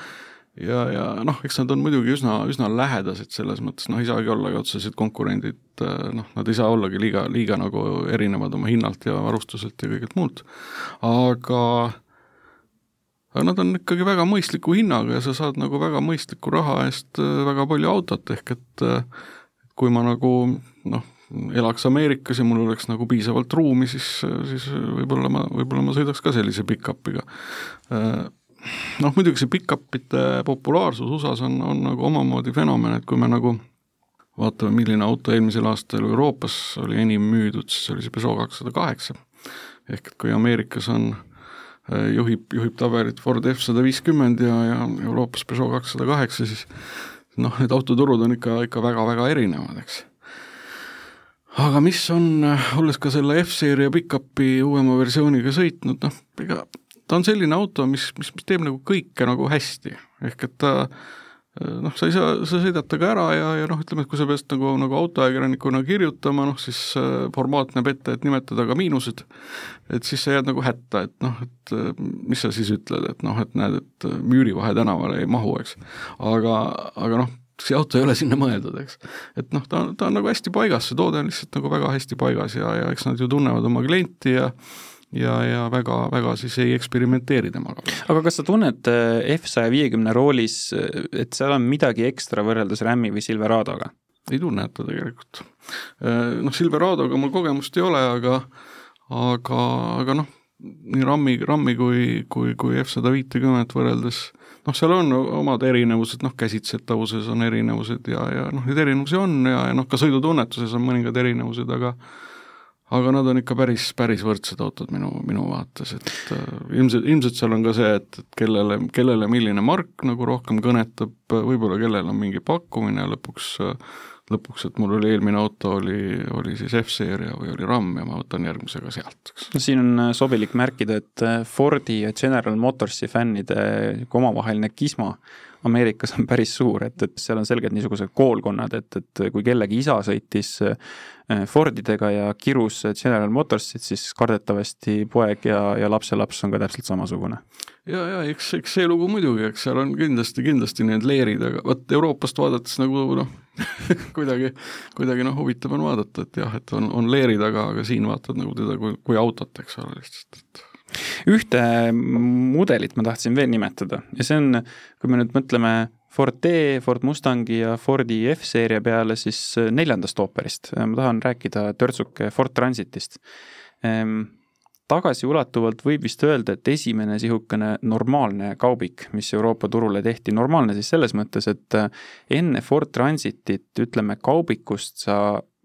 ja, ja noh, eks nad on muidugi üsna, üsna lähedased selles mõttes, noh, ei saagi ollagi otsesed konkurendid, äh, noh, nad ei saa ollagi liiga, liiga nagu erinevad oma hinnalt ja varustuselt ja kõigelt muult, aga aga nad on ikkagi väga mõistliku hinnaga ja sa saad nagu väga mõistliku raha eest äh, väga palju autot, ehk et äh, kui ma nagu noh, elaks Ameerikas ja mul oleks nagu piisavalt ruumi, siis, siis võib-olla ma, võib-olla ma sõidaks ka sellise pick-up'iga noh, muidugi see pick-up'ite populaarsus USA-s on, on nagu omamoodi fenomen, et kui me nagu vaatame, milline auto eelmisel aastal Euroopas oli enim müüdud, siis oli see Peugeot kakssada kaheksa. ehk et kui Ameerikas on, äh, juhib, juhib tabelit Ford F sada viiskümmend ja, ja Euroopas Peugeot kakssada kaheksa, siis noh, need autoturud on ikka, ikka väga-väga erinevad, eks. Aga mis on, olles ka selle F-seeria pick-up'i uuema versiooniga sõitnud, noh, ega ta on selline auto, mis, mis, mis teeb nagu kõike nagu hästi, ehk et ta noh, sa ei saa, sa sõidad temaga ära ja, ja noh, ütleme, et kui sa pead nagu, nagu autoajakirjanikuna kirjutama, noh siis äh, formaat näeb ette, et nimetada ka miinused, et siis sa jääd nagu hätta, et noh, et äh, mis sa siis ütled, et noh, et näed, et Müürivahe tänavale ei mahu, eks. aga, aga noh, see auto ei ole sinna mõeldud, eks. et noh, ta, ta on nagu hästi paigas, see toode on lihtsalt nagu väga hästi paigas ja, ja eks nad ju tunnevad oma klienti ja ja, ja väga, väga siis ei eksperimenteeri temaga. aga kas sa tunned äh, F saja viiekümne roolis, äh, et seal on midagi ekstra võrreldes Rami või Silveradoga? ei tunneta tegelikult. Äh, noh, Silveradoga mul kogemust ei ole, aga aga, aga noh, nii RAM-i, RAM-i kui, kui, kui F sada viitekümmet võrreldes noh, seal on omad erinevused, noh, käsitsetavuses on erinevused ja, ja noh, neid erinevusi on ja, ja noh, ka sõidutunnetuses on mõningad erinevused, aga aga nad on ikka päris, päris võrdsed autod minu, minu vaates, et äh, ilmselt, ilmselt seal on ka see, et, et kellele, kellele milline mark nagu rohkem kõnetab, võib-olla kellel on mingi pakkumine lõpuks lõpuks, et mul oli eelmine auto oli, oli siis F-seeria või oli RAM ja ma võtan järgmisega sealt, eks. no siin on äh, sobilik märkida, et äh, Fordi ja General Motorsi fännide omavaheline kisma Ameerikas on päris suur, et, et seal on selgelt niisugused koolkonnad, et, et kui kellegi isa sõitis äh, Fordidega ja kirus General Motorsit, siis kardetavasti poeg ja, ja lapselaps on ka täpselt samasugune. ja, ja eks, eks see lugu muidugi, eks seal on kindlasti, kindlasti need leerid, aga vot Euroopast vaadates nagu noh kuidagi, kuidagi noh, huvitav on vaadata, et jah, et on, on leeri taga, aga siin vaatad nagu teda kui, kui autot, eks ole, lihtsalt, et ühte mudelit ma tahtsin veel nimetada ja see on, kui me nüüd mõtleme Ford D, Ford Mustangi ja Fordi F-seeria peale, siis neljandast ooperist. ma tahan rääkida törtsuke Ford Transitist. Ehm, tagasiulatuvalt võib vist öelda, et esimene niisugune normaalne kaubik, mis Euroopa turule tehti, normaalne siis selles mõttes, et enne Ford Transitit, ütleme, kaubikust sa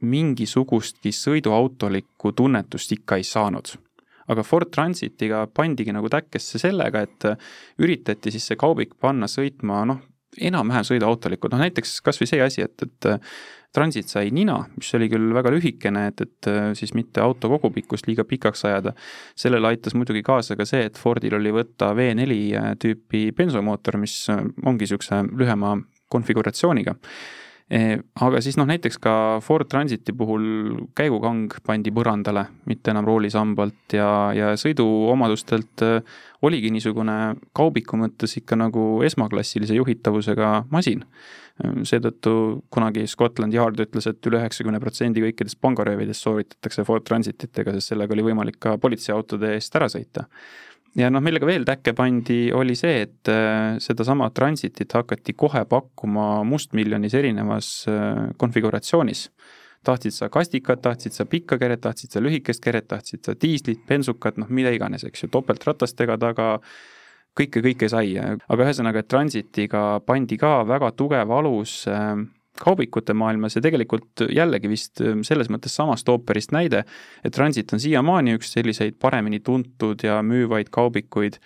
mingisugustki sõiduautolikku tunnetust ikka ei saanud aga Ford Transitiga pandigi nagu täkkesse sellega, et üritati siis see kaubik panna sõitma noh, enam-vähem sõiduautolikud, noh näiteks kas või see asi, et, et Transit sai nina, mis oli küll väga lühikene, et, et siis mitte auto kogupikkust liiga pikaks ajada. sellele aitas muidugi kaasa ka see, et Fordil oli võtta V4 tüüpi bensomootor, mis ongi niisuguse lühema konfiguratsiooniga aga siis noh, näiteks ka Ford Transiti puhul käigukang pandi põrandale, mitte enam roolisambalt ja, ja sõiduomadustelt eh, oligi niisugune kaubiku mõttes ikka nagu esmaklassilise juhitavusega masin. Eh, seetõttu kunagi Scotland Yard ütles, et üle üheksakümne protsendi kõikidest pangaröövidest sooritatakse Ford Transititega, sest sellega oli võimalik ka politseiautode eest ära sõita ja noh, millega veel täkke pandi, oli see, et äh, sedasama Transitit hakati kohe pakkuma mustmiljonis erinevas äh, konfiguratsioonis. tahtsid sa kastikat, tahtsid sa pikka keret, tahtsid sa lühikest keret, tahtsid sa diislit, bensukat, noh mida iganes, eks ju, topeltratastega taga, kõike, kõike sai, aga ühesõnaga, et Transitiga pandi ka väga tugev alus äh, kaubikute maailmas ja tegelikult jällegi vist ähm, selles mõttes samast ooperist näide, et Transit on siiamaani üks selliseid paremini tuntud ja müüvaid kaubikuid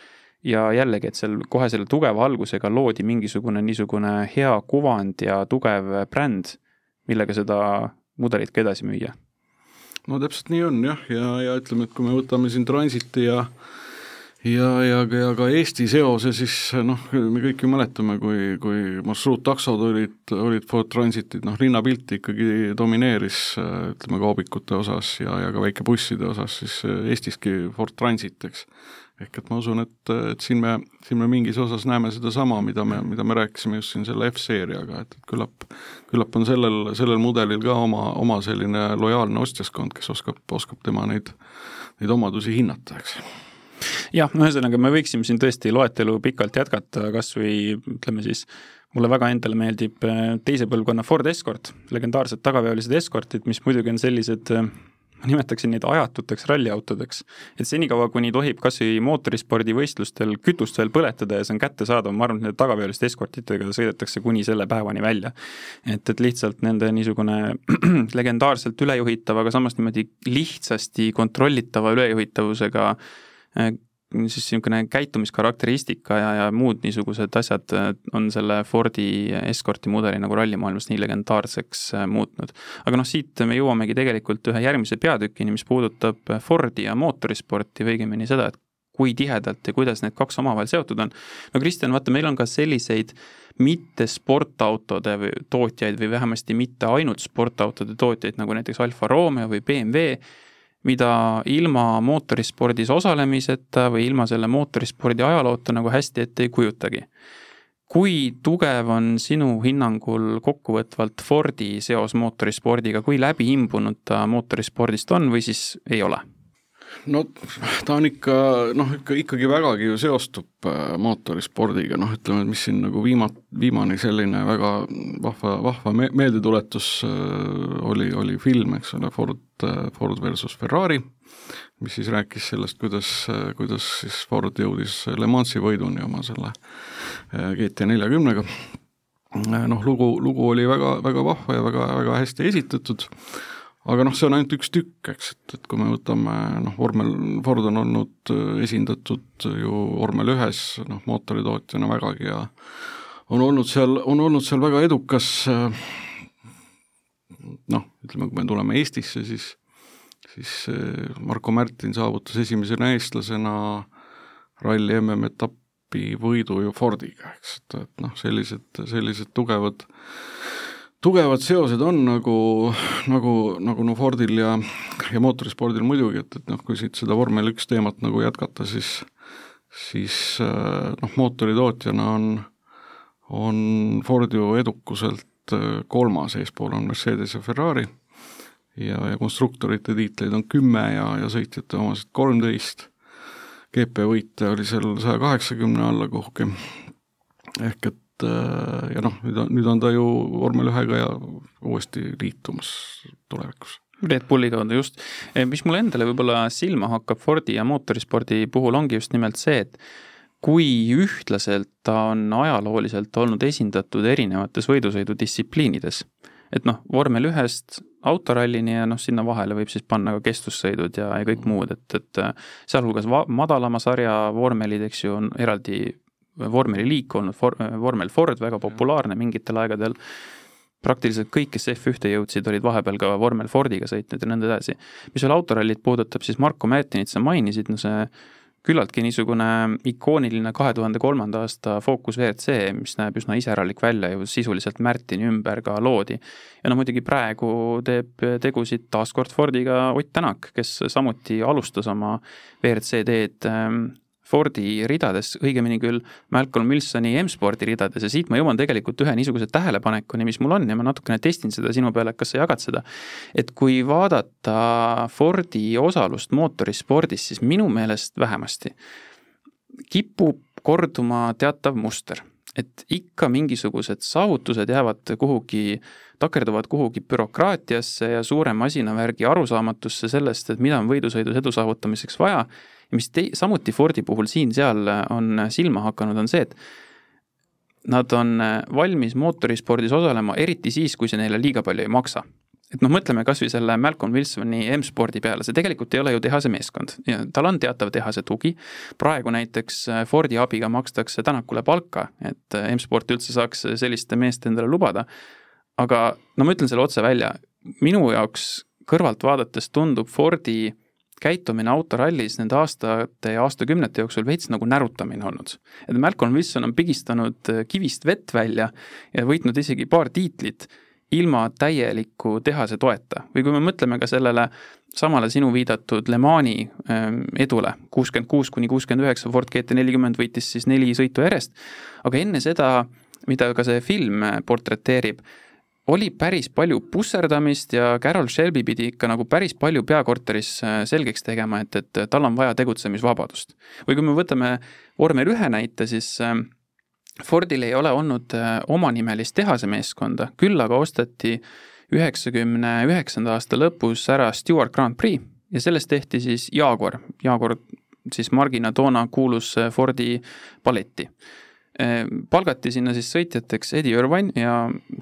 ja jällegi, et seal kohe selle tugeva algusega loodi mingisugune niisugune hea kuvand ja tugev bränd, millega seda mudelit ka edasi müüa. no täpselt nii on jah, ja, ja ütleme, et kui me võtame siin Transiti ja ja, ja, ja ka Eesti seose siis noh, me kõik ju mäletame, kui, kui marsruuttaksod olid, olid Ford Transitid, noh linnapilt ikkagi domineeris ütleme kaubikute osas ja, ja ka väikebusside osas siis Eestiski Ford Transit, eks. ehk et ma usun, et, et siin me, siin me mingis osas näeme sedasama, mida me, mida me rääkisime just siin selle F-seeriaga, et, et küllap, küllap on sellel, sellel mudelil ka oma, oma selline lojaalne ostjaskond, kes oskab, oskab tema neid, neid omadusi hinnata, eks jah, ühesõnaga me võiksime siin tõesti loetelu pikalt jätkata, kas või ütleme siis, mulle väga endale meeldib äh, teise põlvkonna Ford Escort, legendaarsed tagaveolised Escortid, mis muidugi on sellised äh, ma nimetaksin neid ajatuteks ralliautodeks. et senikaua, kuni tohib kas või mootorispordivõistlustel kütust veel põletada ja see on kättesaadav, ma arvan, et nende tagaveoliste eskortitega sõidetakse kuni selle päevani välja. et, et lihtsalt nende niisugune legendaarselt ülejuhitav, aga samas niimoodi lihtsasti kontrollitava ülejuhitavusega äh, siis niisugune käitumiskarakteristika ja, ja muud niisugused asjad äh, on selle Fordi Escorti mudeli nagu rallimaailmas nii legendaarseks äh, muutnud. aga noh, siit me jõuamegi tegelikult ühe järgmise peatükini, mis puudutab Fordi ja mootorisporti või õigemini seda, et kui tihedalt ja kuidas need kaks omavahel seotud on. no Kristjan, vaata, meil on ka selliseid mitte sportautode või tootjaid või vähemasti mitte ainult sportautode tootjaid, nagu näiteks Alfa Romeo või BMW, mida ilma mootorispordis osalemiseta või ilma selle mootorispordi ajaloota nagu hästi ette ei kujutagi. kui tugev on sinu hinnangul kokkuvõtvalt Fordi seos mootorispordiga, kui läbiimbunud ta mootorispordist on või siis ei ole? No ta on ikka noh, ikka ikkagi vägagi ju seostub äh, mootorispordiga, noh ütleme, et mis siin nagu viima-, viimane selline väga vahva, vahva me-, meeldetuletus äh, oli, oli film, eks ole, Ford, äh, Ford versus Ferrari, mis siis rääkis sellest, kuidas, kuidas siis Ford jõudis Le Mansi võiduni oma selle GT neljakümnega. noh, lugu, lugu oli väga, väga vahva ja väga, väga hästi esitatud aga noh, see on ainult üks tükk, eks, et, et kui me võtame noh, vormel, Ford on olnud esindatud ju vormel ühes noh, mootoritootjana vägagi ja on olnud seal, on olnud seal väga edukas noh, ütleme, kui me tuleme Eestisse, siis siis Marko Märtin saavutas esimesena eestlasena ralli MM-etapi võidu ju Fordiga, eks, et, et noh, sellised, sellised tugevad tugevad seosed on nagu, nagu, nagu no Fordil ja, ja mootorispordil muidugi, et, et noh, kui siit seda vormel üks teemat nagu jätkata, siis siis noh, mootoritootjana on, on Ford ju edukuselt kolmas, eespool on Mercedes ja Ferrari ja, ja konstruktorite tiitleid on kümme ja, ja sõitjate omasid kolmteist. GP võite oli seal saja kaheksakümne alla kuhugi. ehk et äh, ja noh, nüüd on, nüüd on ta ju vormel ühega ja uuesti liitumas tulevikus Red Bulli kaudu just, eh, mis mulle endale võib-olla silma hakkab Fordi ja mootorispordi puhul, ongi just nimelt see, et kui ühtlaselt ta on ajalooliselt olnud esindatud erinevates võidusõidudistsipliinides. et noh, vormel ühest autorallini ja noh, sinna vahele võib siis panna ka kestvussõidud ja, ja kõik muud, et, et sealhulgas va-, madalama sarja vormelid, eks ju, on eraldi vormeliliik olnud, vormel Ford, väga populaarne mingitel aegadel, praktiliselt kõik, kes F1-e jõudsid, olid vahepeal ka vormel Fordiga sõitnud ja nõnda edasi. mis veel autorallit puudutab, siis Marko Märtinit sa mainisid, no see küllaltki niisugune ikooniline kahe tuhande kolmanda aasta Focus WRC, mis näeb üsna iseralik välja ju sisuliselt Märtini ümber ka loodi. ja no muidugi praegu teeb tegusid taas kord Fordiga Ott Tänak, kes samuti alustas oma WRC teed ähm, Fordi ridades, õigemini küll Malcolm Wilsoni M-spordi ridades ja siit ma jõuan tegelikult ühe niisuguse tähelepanekuni, mis mul on ja ma natukene testin seda sinu peale, kas sa jagad seda. et kui vaadata Fordi osalust mootorispordis, siis minu meelest vähemasti kipub korduma teatav muster, et ikka mingisugused saavutused jäävad kuhugi takerduvad kuhugi bürokraatiasse ja suure masinavärgi arusaamatusse sellest, et mida on võidusõidus edu saavutamiseks vaja ja mis te-, samuti Fordi puhul siin-seal on silma hakanud, on see, et nad on valmis mootorispordis osalema, eriti siis, kui see neile liiga palju ei maksa et noh, mõtleme kas või selle Malcolm Wilsoni M-spordi peale, see tegelikult ei ole ju tehase meeskond tal on teatav tehase tugi. praegu näiteks Fordi abiga makstakse Tänakule palka, et M-sport üldse saaks sellist meest endale lubada. aga no ma ütlen selle otse välja, minu jaoks kõrvalt vaadates tundub Fordi käitumine autorallis nende aastate ja aastakümnete jooksul veits nagu närutamine olnud. et Malcolm Wilson on pigistanud äh, kivist vett välja ja võitnud isegi paar tiitlit ilma täieliku tehase toeta või kui me mõtleme ka sellele samale sinu viidatud Le Mani ähm, edule, kuuskümmend kuus kuni kuuskümmend üheksa Ford GT nelikümmend võitis siis neli sõitu järjest, aga enne seda, mida ka see film portreteerib, oli päris palju pusserdamist ja Carol Shelby pidi ikka nagu päris palju peakorteris äh, selgeks tegema, et, et tal on vaja tegutsemisvabadust. või kui me võtame vormel ühe näite, siis äh, Fordil ei ole olnud äh, omanimelist tehasemeeskonda, küll aga osteti üheksakümne üheksanda aasta lõpus ära Stewart Grand Prix ja sellest tehti siis Jaguar, Jaguar siis margina toona kuulus Fordi paletti palgati sinna siis sõitjateks Eddie Irvine ja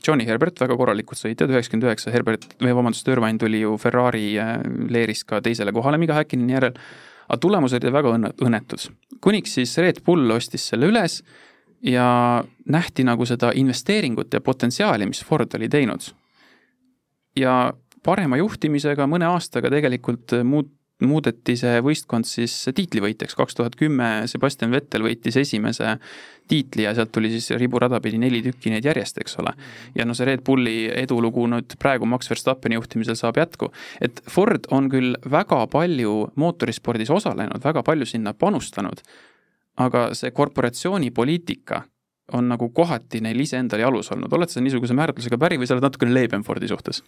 Johnny Herbert, väga korralikud sõitjad, üheksakümmend üheksa, Herbert, või vabandust, Irvine tuli ju Ferrari äh, leerist ka teisele kohale Mika Häkkini järel, aga tulemused olid väga õnne-, õnnetud. kuniks siis Red Bull ostis selle üles ja nähti nagu seda investeeringut ja potentsiaali, mis Ford oli teinud. ja parema juhtimisega mõne aastaga tegelikult muut-, muudeti see võistkond siis tiitlivõitjaks, kaks tuhat kümme Sebastian Vettel võitis esimese tiitli ja sealt tuli siis riburada pidi neli tükki neid järjest, eks ole. ja no see Red Bulli edulugu nüüd praegu Max Verstappeni juhtimisel saab jätku. et Ford on küll väga palju mootorispordis osalenud, väga palju sinna panustanud, aga see korporatsiooni poliitika on nagu kohati neil iseendal jalus olnud, oled sa niisuguse määratlusega päri või sa oled natukene leebem Fordi suhtes?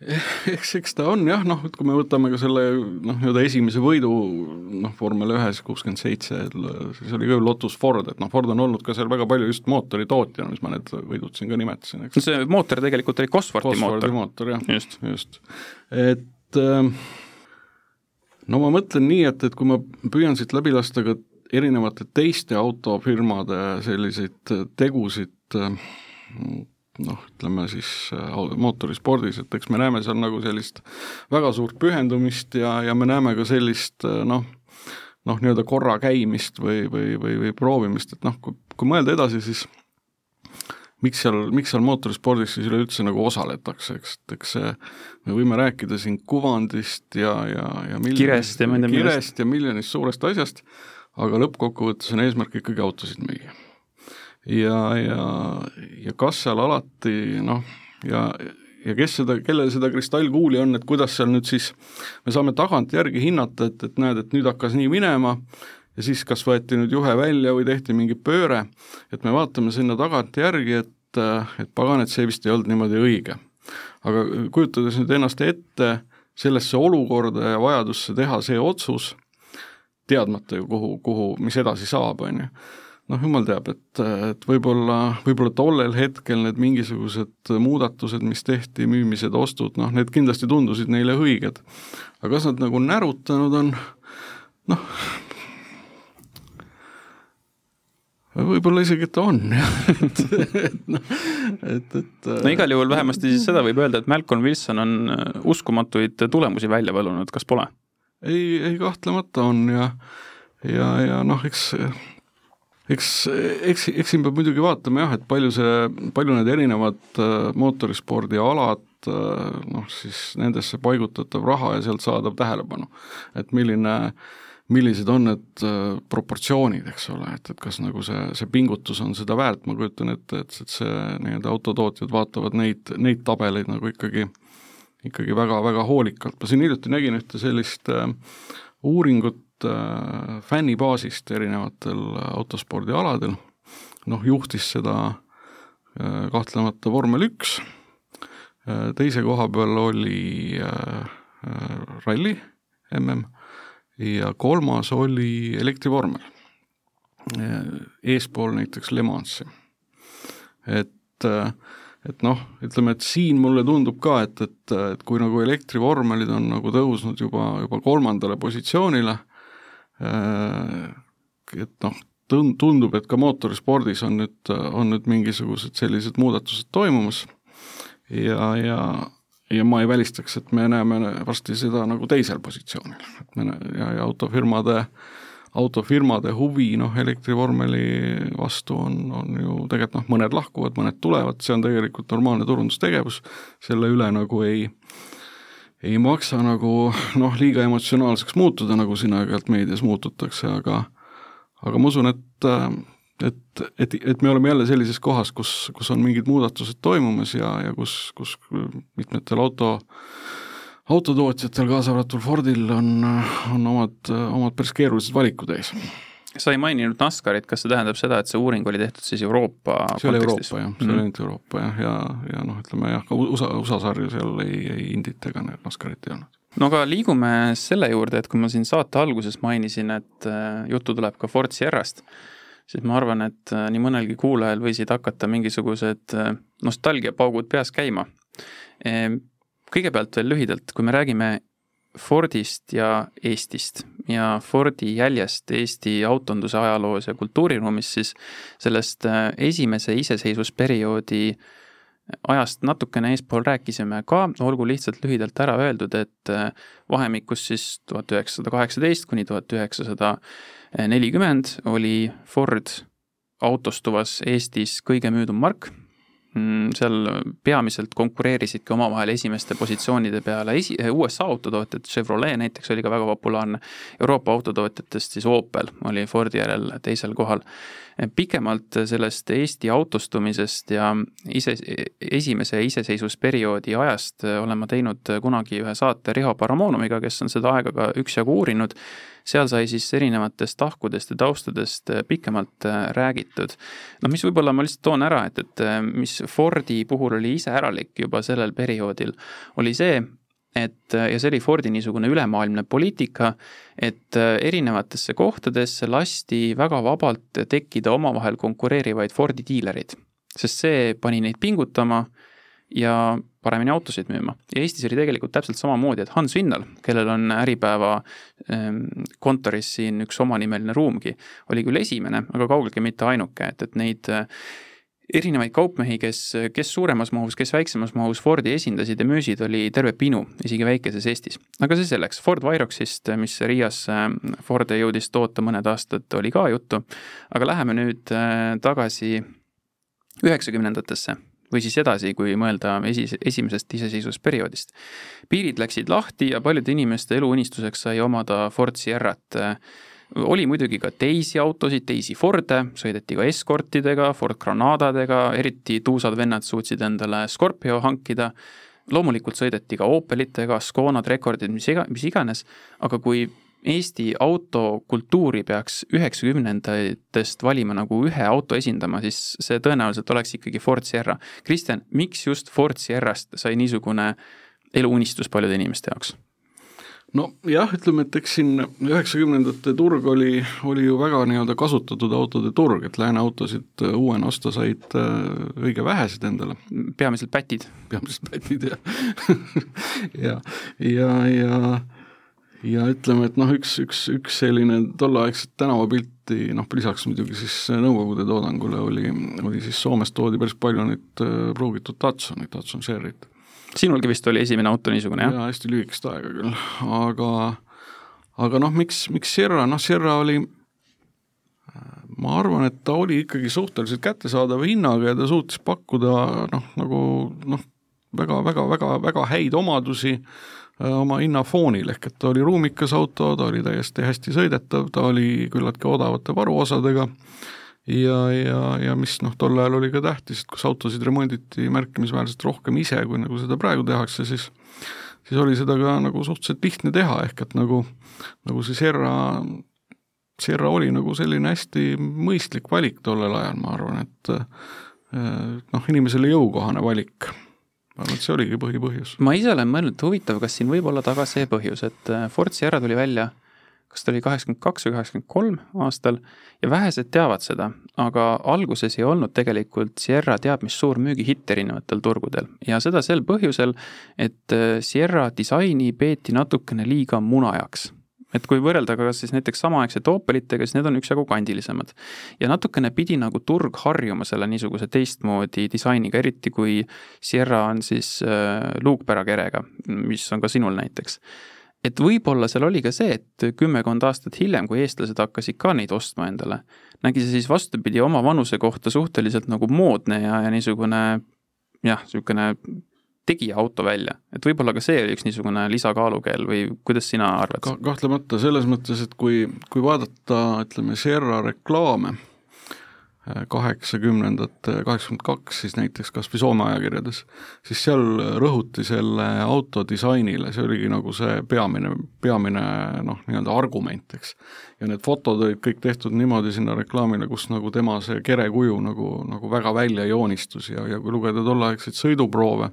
eks, eks ta on jah, noh, et kui me võtame ka selle noh, nii-öelda esimese võidu noh, vormel ühes kuuskümmend seitse, siis oli ka ju Lotus Ford, et noh, Ford on olnud ka seal väga palju just mootoritootjana, mis ma need võidud siin ka nimetasin, eks. see mootor tegelikult oli Cosworthi mootor. Cosworthi mootor jah, just, just.. et ähm, no ma mõtlen nii, et, et kui ma püüan siit läbi lasta ka erinevate teiste autofirmade selliseid tegusid, noh, ütleme siis mootorispordis, et eks me näeme seal nagu sellist väga suurt pühendumist ja, ja me näeme ka sellist noh, noh, nii-öelda korra käimist või, või, või, või proovimist, et noh, kui, kui mõelda edasi, siis miks seal, miks seal mootorispordis siis üleüldse nagu osaletakse, eks, et eks see, me võime rääkida siin kuvandist ja, ja, ja kirest ja kirest ja miljonist suurest asjast, aga lõppkokkuvõttes on eesmärk ikkagi autosid müüa. Ja, ja, ja kas seal alati noh, ja, ja kes seda, kellel seda kristallkuuli on, et kuidas seal nüüd siis, me saame tagantjärgi hinnata, et, et näed, et nüüd hakkas nii minema, ja siis kas võeti nüüd juhe välja või tehti mingi pööre, et me vaatame sinna tagantjärgi, et, et pagan, et see vist ei olnud niimoodi õige. aga kujutades nüüd ennast ette sellesse olukorda ja vajadusse teha see otsus, teadmata ju, kuhu, kuhu, mis edasi saab, on ju, noh, jumal teab, et, et võib-olla, võib-olla tollel hetkel need mingisugused muudatused, mis tehti, müümised, ostud, noh, need kindlasti tundusid neile õiged. aga kas nad nagu närutanud on, noh, võib-olla isegi, et ta on jah, et, et noh, et, et no igal juhul vähemasti siis seda võib öelda, et Malcolm Wilson on äh, uskumatuid tulemusi välja võlunud, kas pole? ei, ei kahtlemata on ja, ja, ja noh, eks eks, eks, eks siin peab muidugi vaatama jah, et palju see, palju need erinevad äh, mootorispordialad äh, noh, siis nendesse paigutatav raha ja sealt saadav tähelepanu. et milline millised on need äh, proportsioonid, eks ole, et, et kas nagu see, see pingutus on seda väärt, ma kujutan ette, et, et see nii-öelda autotootjad vaatavad neid, neid tabeleid nagu ikkagi, ikkagi väga-väga hoolikalt, ma siin hiljuti nägin ühte sellist äh, uuringut fännibaasist erinevatel autospordialadel, noh, juhtis seda äh, kahtlemata vormel üks äh,, teise koha peal oli äh, äh, ralli mm ja kolmas oli elektrivormel, eespool näiteks Le Mansi. et, et noh, ütleme, et siin mulle tundub ka, et, et, et kui nagu elektrivormelid on nagu tõusnud juba, juba kolmandale positsioonile, et noh, tundub, et ka mootorispordis on nüüd, on nüüd mingisugused sellised muudatused toimumas. Ja, ja ja ma ei välistaks, et me näeme varsti seda nagu teisel positsioonil, et me ja, ja autofirmade, autofirmade huvi noh, elektrivormeli vastu on, on ju tegelikult noh, mõned lahkuvad, mõned tulevad, see on tegelikult normaalne turundustegevus, selle üle nagu ei ei maksa nagu noh, liiga emotsionaalseks muutuda, nagu siin aeg-ajalt meedias muututakse, aga aga ma usun, et et, et, et me oleme jälle sellises kohas, kus, kus on mingid muudatused toimumas ja, ja kus, kus mitmetel auto, autotootjatel, kaasa arvatud Fordil, on, on omad, omad päris keerulised valikud ees. Sa ei maininud NASCARit, kas see tähendab seda, et see uuring oli tehtud siis Euroopa see oli Euroopa jah, see oli mhm. ainult Euroopa jah, ja, ja noh, ütleme jah, ka USA, USA sarju seal ei, ei Indit ega NASCArit ei olnud no aga liigume selle juurde, et kui ma siin saate alguses mainisin, et äh, juttu tuleb ka Ford Sierrast, siis ma arvan, et äh, nii mõnelgi kuulajal võisid hakata mingisugused äh, nostalgiapaugud peas käima. Ehm, kõigepealt veel lühidalt, kui me räägime Fordist ja Eestist. Ja Fordi jäljest Eesti autonduse ajaloos ja kultuuriruumis, siis sellest äh, esimese iseseisvusperioodi ajast natukene eespool rääkisime ka, olgu lihtsalt lühidalt ära öeldud, et vahemikus siis tuhat üheksasada kaheksateist kuni tuhat üheksasada nelikümmend oli Ford autostuvas Eestis kõige müüdum mark, seal peamiselt konkureerisidki omavahel esimeste positsioonide peale. Esi-, USA autotootjad, Chevrolet näiteks oli ka väga populaarne, Euroopa autotootjatest siis Opel oli Fordi järel teisel kohal. pikemalt sellest Eesti autostumisest ja ise, esimese iseseisvusperioodi ajast olen ma teinud kunagi ühe saate Riho Paramonoviga, kes on seda aega ka üksjagu uurinud seal sai siis erinevatest tahkudest ja taustadest äh, pikemalt äh, räägitud. noh, mis võib-olla ma lihtsalt toon ära, et, et äh, mis Fordi puhul oli iseäralik juba sellel perioodil, oli see, et ja see oli Fordi niisugune ülemaailmne poliitika, et erinevatesse kohtadesse lasti väga vabalt tekkida omavahel konkureerivaid Fordi diilerid, sest see pani neid pingutama ja paremini autosid müüma. ja Eestis oli tegelikult täpselt samamoodi, et Hans Vinnal, kellel on Äripäeva ähm, kontoris siin üks omanimeline ruumgi, oli küll esimene, aga kaugeltki mitte ainuke, et, et neid äh, erinevaid kaupmehi, kes, kes suuremas mahus, kes väiksemas mahus Fordi esindasid ja müüsid, oli terve pinu, isegi väikeses Eestis. aga see selleks, Ford Viroxist, mis Riias äh, Ford jõudis toota mõned aastad, oli ka juttu, aga läheme nüüd äh, tagasi üheksakümnendatesse või siis edasi, kui mõelda esi, esimesest iseseisvusperioodist. piirid läksid lahti ja paljude inimeste eluunistuseks sai omada Ford Sierrat oli muidugi ka teisi autosid, teisi Forde, sõideti ka eskortidega, Ford Granadadega, eriti tuusad vennad suutsid endale Scorpio hankida, loomulikult sõideti ka Opelitega, Sconad, Recordid, mis iga, mis iganes, aga kui Eesti autokultuuri peaks üheksakümnendatest valima nagu ühe auto esindama, siis see tõenäoliselt oleks ikkagi Ford Sierra. Kristjan, miks just Ford Sierrast sai niisugune eluunistus paljude inimeste jaoks? nojah, ütleme, et eks siin üheksakümnendate turg oli, oli ju väga nii-öelda kasutatud autode turg, et lääne autosid uuena osta said äh, õige vähesed endale. peamiselt pätid. peamiselt pätid, jah ja, ja, ja ja ütleme, et noh, üks, üks, üks selline tolleaegset tänavapilti, noh lisaks muidugi siis Nõukogude toodangule oli, oli siis Soomest toodi päris palju neid äh, pruugitud Datsunit, Datsun Sherryt sinulgi vist oli esimene auto niisugune, jah? jaa, hästi lühikest aega küll, aga aga noh, miks, miks Sierra, noh Sierra oli ma arvan, et ta oli ikkagi suhteliselt kättesaadava hinnaga ja ta suutis pakkuda noh, nagu noh, väga, väga, väga, väga häid omadusi äh, oma hinnafoonil, ehk et ta oli ruumikas auto, ta oli täiesti hästi sõidetav, ta oli küllaltki odavate varuosadega. Ja, ja, ja mis noh, tol ajal oli ka tähtis, et kus autosid remonditi märkimisväärselt rohkem ise, kui nagu seda praegu tehakse, siis siis oli seda ka nagu suhteliselt lihtne teha, ehk et nagu, nagu see Sierra, Sierra oli nagu selline hästi mõistlik valik tollel ajal, ma arvan, et noh, inimesele jõukohane valik ma arvan, et see oligi põhipõhjus. ma ise olen mõelnud, et huvitav, kas siin võib olla taga see põhjus, et Ford Sierra tuli välja kas ta oli kaheksakümmend kaks või kaheksakümmend kolm aastal ja vähesed teavad seda, aga alguses ei olnud tegelikult Sierra teab mis suur müügihitt erinevatel turgudel ja seda sel põhjusel, et äh, Sierra disaini peeti natukene liiga munajaks et kui võrrelda ka siis näiteks samaaegsete Opelitega, siis need on üksjagu kandilisemad. ja natukene pidi nagu turg harjuma selle niisuguse teistmoodi disainiga, eriti kui Sierra on siis äh, luukpärakerega, mis on ka sinul näiteks et võib-olla seal oli ka see, et kümmekond aastat hiljem, kui eestlased hakkasid ka neid ostma endale, nägi see siis vastupidi oma vanuse kohta suhteliselt nagu moodne ja, ja niisugune jah, niisugune tegijaauto välja, et võib-olla ka see oli üks niisugune lisakaalukeel või kuidas sina arvad Ka? kahtlemata selles mõttes, et kui, kui vaadata, ütleme, Sierra reklaame kaheksakümnendate, kaheksakümmend kaks siis näiteks kas või Soome ajakirjades, siis seal rõhuti selle auto disainile, see oligi nagu see peamine, peamine noh, nii-öelda argument, eks. ja need fotod olid kõik tehtud niimoodi sinna reklaamile, kus nagu tema see kerekuju nagu, nagu väga välja joonistus ja, ja kui lugeda tolleaegseid sõiduproove,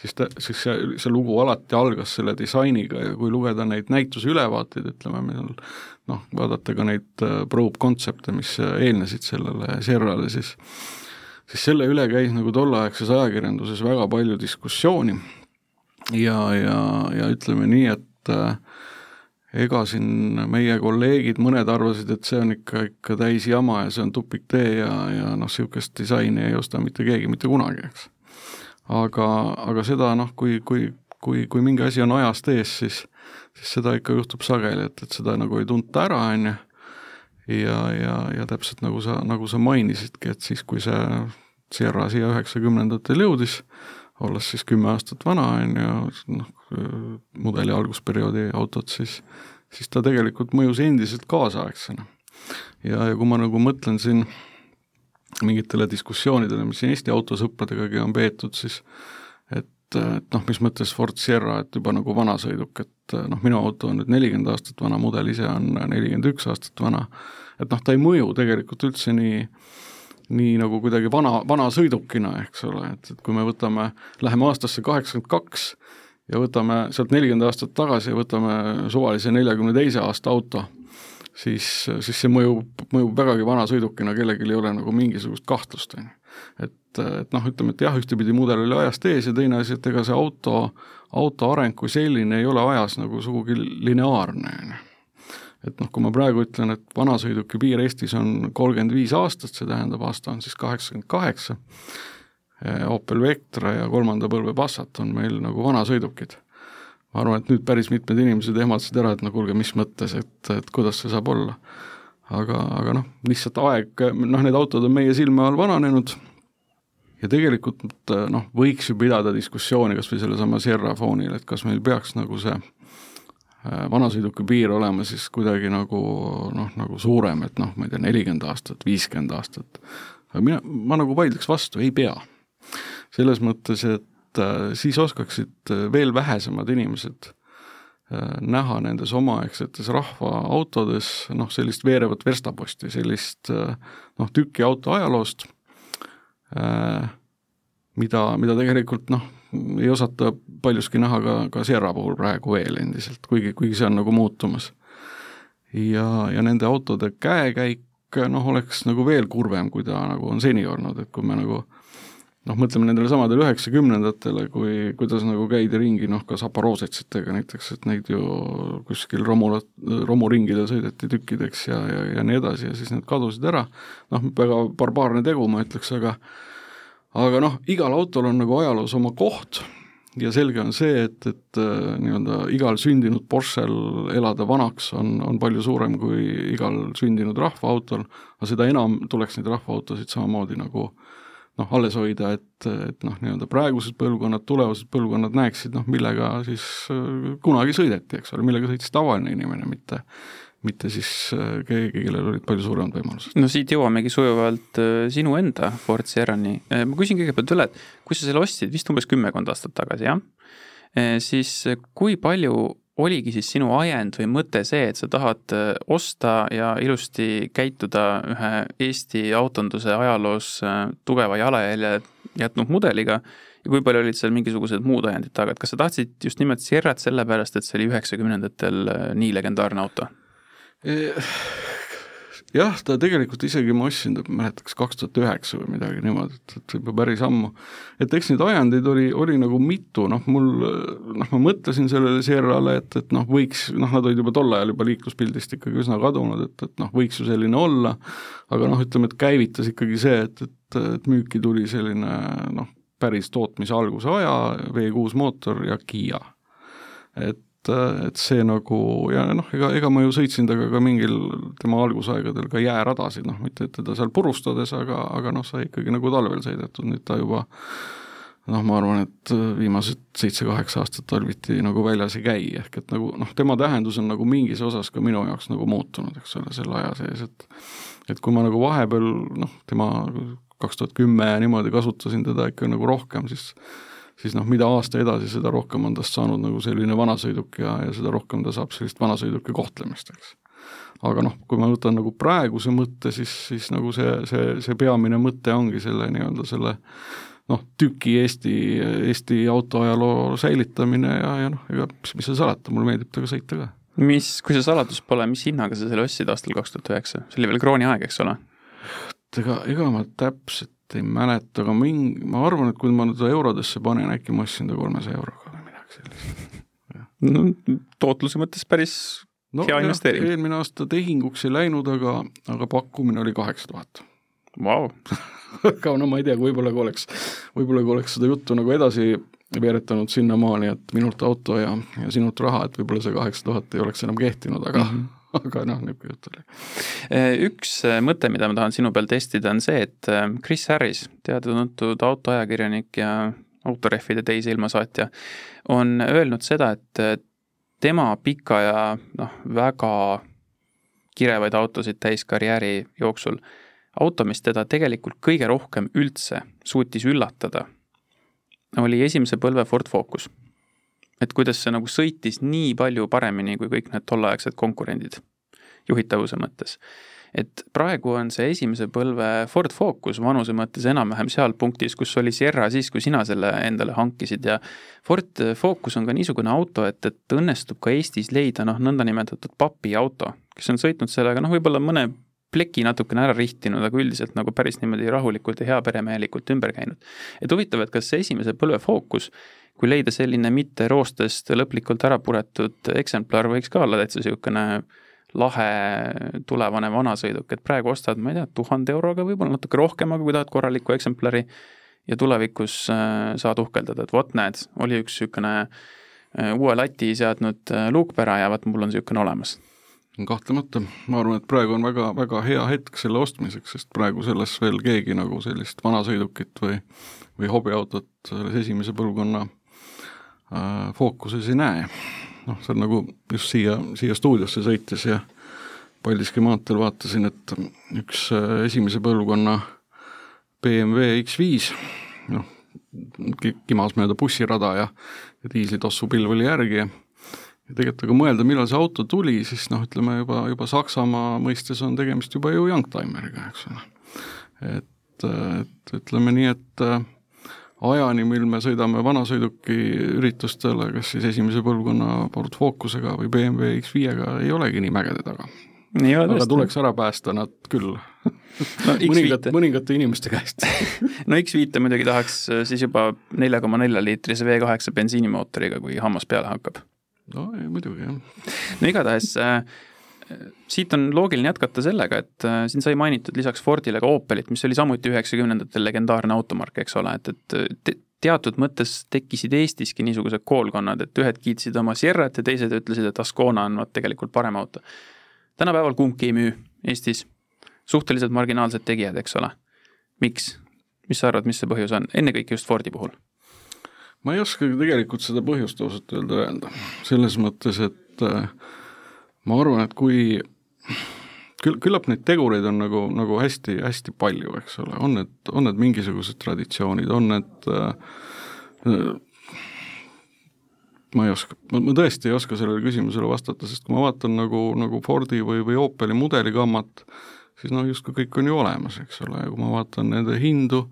siis ta, siis see, see lugu alati algas selle disainiga ja kui lugeda neid näituse ülevaateid, ütleme, meil noh, vaadata ka neid äh, probe kontsepte, mis äh, eelnesid sellele Sierrale, siis siis selle üle käis nagu tolleaegses ajakirjanduses väga palju diskussiooni. Ja, ja, ja ütleme nii, et äh, ega siin meie kolleegid, mõned arvasid, et see on ikka, ikka täis jama ja see on tupiktee ja, ja noh, niisugust disaini ei osta mitte keegi mitte kunagi, eks aga, aga seda noh, kui, kui, kui, kui mingi asi on ajast ees, siis, siis seda ikka juhtub sageli, et, et seda nagu ei tunta ära, on ju, ja, ja, ja täpselt nagu sa, nagu sa mainisidki, et siis, kui see Sierra siia üheksakümnendatel jõudis, olles siis kümme aastat vana, on ju, noh, mudeli algusperioodi autot, siis, siis ta tegelikult mõjus endiselt kaasaegsena. ja, ja kui ma nagu mõtlen siin äh, mingitele diskussioonidele, mis siin Eesti autosõpradegagi on peetud, siis et, et noh, mis mõttes Ford Sierra, et juba nagu vanasõiduk, et noh, minu auto on nüüd nelikümmend aastat vana, mudel ise on nelikümmend üks aastat vana, et noh, ta ei mõju tegelikult üldse nii nii nagu kuidagi vana, vana sõidukina, eks ole, et, et kui me võtame, läheme aastasse kaheksakümmend kaks ja võtame sealt nelikümmend aastat tagasi ja võtame suvalise neljakümne teise aasta auto siis, siis see mõjub, mõjub vägagi vana sõidukina, kellelgi ei ole nagu mingisugust kahtlust, on ju. et, et noh, ütleme, et jah, ühtepidi mudel oli ajast ees ja teine asi, et ega see auto, auto areng kui selline ei ole ajas nagu sugugi lineaarne, on ju et noh, kui ma praegu ütlen, et vanasõiduki piir Eestis on kolmkümmend viis aastat, see tähendab, aasta on siis kaheksakümmend kaheksa, Opel Vectra ja kolmanda põlve Passat on meil nagu vanasõidukid. Ma arvan, et nüüd päris mitmed inimesed ehmatasid ära, et no kuulge, mis mõttes, et, et kuidas see saab olla. aga, aga noh, lihtsalt aeg, noh, need autod on meie silme all vananenud ja tegelikult noh, võiks ju pidada diskussiooni kas või sellesama Sierra foonil, et kas meil peaks nagu see äh, vanasõiduki piir olema siis kuidagi nagu noh, nagu suurem, et noh, ma ei tea, nelikümmend aastat, viiskümmend aastat. aga mina, ma nagu vaidleks vastu, ei pea. selles mõttes, et siis oskaksid äh, veel vähesemad inimesed äh, näha nendes omaaegsetes rahvaautodes noh, sellist veerevat verstaposti, sellist äh, noh, tükki auto ajaloost Äh, mida, mida tegelikult noh, ei osata paljuski näha ka, ka Sierra puhul praegu veel endiselt, kuigi, kuigi see on nagu muutumas. ja, ja nende autode käekäik noh, oleks nagu veel kurvem, kui ta nagu on seni olnud, et kui me nagu noh, mõtleme nendele samadele üheksakümnendatele, kui, kuidas nagu käidi ringi noh, ka Zaporožetšitega näiteks, et neid ju kuskil romu, romuringidel sõideti tükkideks ja, ja, ja nii edasi ja siis need kadusid ära, noh, väga barbaarne tegu, ma ütleks, aga aga noh, igal autol on nagu ajaloos oma koht ja selge on see, et, et äh, nii-öelda igal sündinud Porschel elada vanaks on, on palju suurem kui igal sündinud rahvaautol, aga seda enam tuleks neid rahvaautosid samamoodi nagu noh, alles hoida, et, et noh, nii-öelda praegused põlvkonnad, tulevased põlvkonnad näeksid noh, millega siis äh, kunagi sõideti, eks ole, millega sõitis tavaline inimene, mitte mitte siis äh, keegi, kellel olid palju suuremad võimalused. no siit jõuamegi sujuvalt äh, sinu enda Ford Sierrani. Ma küsin kõigepealt üle, et kui sa selle ostsid vist umbes kümmekond aastat tagasi, jah? siis kui palju oligi siis sinu ajend või mõte see, et sa tahad osta ja ilusti käituda ühe Eesti autonduse ajaloos tugeva jalajälje jätnud mudeliga ja kui palju olid seal mingisugused muud ajendid taga, et kas sa tahtsid just nimelt Sierrat sellepärast, et see oli üheksakümnendatel nii legendaarne auto? Jah, ta tegelikult isegi ma ostsin, ta mäletaks kaks tuhat üheksa või midagi niimoodi, et, et juba päris ammu. et eks neid ajendeid oli, oli nagu mitu, noh mul, noh ma mõtlesin sellele Sierrale, et, et noh, võiks, noh nad olid juba tol ajal juba liikluspildist ikkagi üsna kadunud, et, et noh, võiks ju selline olla, aga noh, ütleme, et käivitas ikkagi see, et, et, et müüki tuli selline noh, päris tootmise alguse aja, V6 mootor ja Kiia. et et, see nagu ja noh, ega, ega ma ju sõitsin temaga ka mingil tema algusaegadel ka jääradasid, noh, mitte teda seal purustades, aga, aga noh, sai ikkagi nagu talvel sõidetud, nüüd ta juba noh, ma arvan, et viimased seitse-kaheksa aastat talviti nagu väljas ei käi, ehk et nagu noh, tema tähendus on nagu mingis osas ka minu jaoks nagu muutunud, eks ole, selle aja sees, et et kui ma nagu vahepeal noh, tema kaks tuhat kümme niimoodi kasutasin teda ikka nagu rohkem, siis siis noh, mida aasta edasi, seda rohkem on tast saanud nagu selline vanasõiduk ja, ja seda rohkem ta saab sellist vanasõiduki kohtlemist, eks. aga noh, kui ma võtan nagu praeguse mõtte, siis, siis nagu see, see, see peamine mõte ongi selle nii-öelda selle noh, tüki Eesti, Eesti autoajaloo säilitamine ja, ja noh, ega mis, mis seal salata, mulle meeldib temaga sõita ka. mis, kui see saladus pole, mis hinnaga sa selle ostsid aastal kaks tuhat üheksa, see oli veel krooni aeg, eks ole? ega, ega ma täpselt ei mäleta, aga ming-, ma arvan, et kui ma nüüd eurodesse panen, äkki ma ostsin ta kolmesaja euroga või midagi sellist. no tootluse mõttes päris no, hea investeering. eelmine aasta tehinguks ei läinud, aga, aga pakkumine oli kaheksa tuhat. Vau. aga no ma ei tea, võib-olla kui oleks, võib-olla kui oleks seda juttu nagu edasi veeretanud sinnamaani, et minult auto ja, ja sinult raha, et võib-olla see kaheksa tuhat ei oleks enam kehtinud, aga mm -hmm aga noh, niisugune jutt oli. Äh, üks äh, mõte, mida ma tahan sinu peal testida, on see, et äh, Chris Harris, teada-tuntud autoajakirjanik ja autorehvide teise ilmasaatja, on öelnud seda, et tema pika ja noh, väga kirevaid autosid täis karjääri jooksul, auto, mis teda tegelikult kõige rohkem üldse suutis üllatada, oli esimese põlve Ford Focus et kuidas see nagu sõitis nii palju paremini kui kõik need tolleaegsed konkurendid juhitavuse mõttes. et praegu on see esimese põlve Ford Focus vanuse mõttes enam-vähem seal punktis, kus oli Sierra siis, kui sina selle endale hankisid ja Ford Focus on ka niisugune auto, et, et õnnestub ka Eestis leida noh, nõndanimetatud papiauto, kes on sõitnud sellega noh, võib-olla mõne pleki natukene ära rihtinud, aga üldiselt nagu päris niimoodi rahulikult ja heaperemehelikult ümber käinud. et huvitav, et kas see esimese põlve Focus kui leida selline mitte roostest lõplikult ära puretud eksemplar, võiks ka olla täitsa niisugune lahe tulevane vanasõiduk, et praegu ostad, ma ei tea, tuhande euroga võib-olla natuke rohkem, aga kui tahad korralikku eksemplari ja tulevikus äh, saad uhkeldada, et vot näed, oli üks niisugune äh, uue lati seadnud luukpära ja vaat mul on niisugune olemas. Kahtlemata, ma arvan, et praegu on väga, väga hea hetk selle ostmiseks, sest praegu selles veel keegi nagu sellist vanasõidukit või, või hobiautot selles esimese põlvkonna äh, fookuses ei näe. noh, see on nagu just siia, siia stuudiosse sõites ja Paldiski maanteel vaatasin, et üks äh, esimese põlvkonna BMW X5, noh, kimas mööda bussirada ja, ja diislitossu pilv oli järgi ja ja tegelikult aga mõelda, millal see auto tuli, siis noh, ütleme juba, juba Saksamaa mõistes on tegemist juba ju youngtimeriga, eks ole. et, et ütleme nii, et äh, ajani, mil me sõidame vanasõiduki üritustele, kas siis esimese põlvkonna Ford Focusega või BMW X5-ga, ei olegi nii mägede taga. aga tuleks ära päästa nad küll no, mõningate, mõningate inimeste käest no X5-e muidugi tahaks äh, siis juba nelja koma nelja liitrise V8 bensiinimootoriga, kui hammas peale hakkab no ei, muidugi jah. no igatahes äh, siit on loogiline jätkata sellega, et äh, siin sai mainitud lisaks Fordile ka Opelit, mis oli samuti üheksakümnendatel legendaarne automark, eks ole, et, et te, teatud mõttes tekkisid Eestiski niisugused koolkonnad, et ühed kiitsid oma Sierrat ja teised ütlesid, et Ascona on vot tegelikult parem auto. tänapäeval kumbki ei müü Eestis, suhteliselt marginaalsed tegijad, eks ole. miks? mis sa arvad, mis see põhjus on, ennekõike just Fordi puhul? ma ei oskagi tegelikult seda põhjust ausalt öelda öelda, selles mõttes, et äh, ma arvan, et kui küll, küllap neid tegureid on nagu, nagu hästi, hästi palju, eks ole, on need, on need mingisugused traditsioonid, on need äh, ma ei oska, ma, tõesti ei oska sellele küsimusele vastata, sest kui ma vaatan nagu, nagu Fordi või, või Opeli mudeligammat, siis noh, justkui kõik on ju olemas, eks ole, ja kui ma vaatan nende hindu,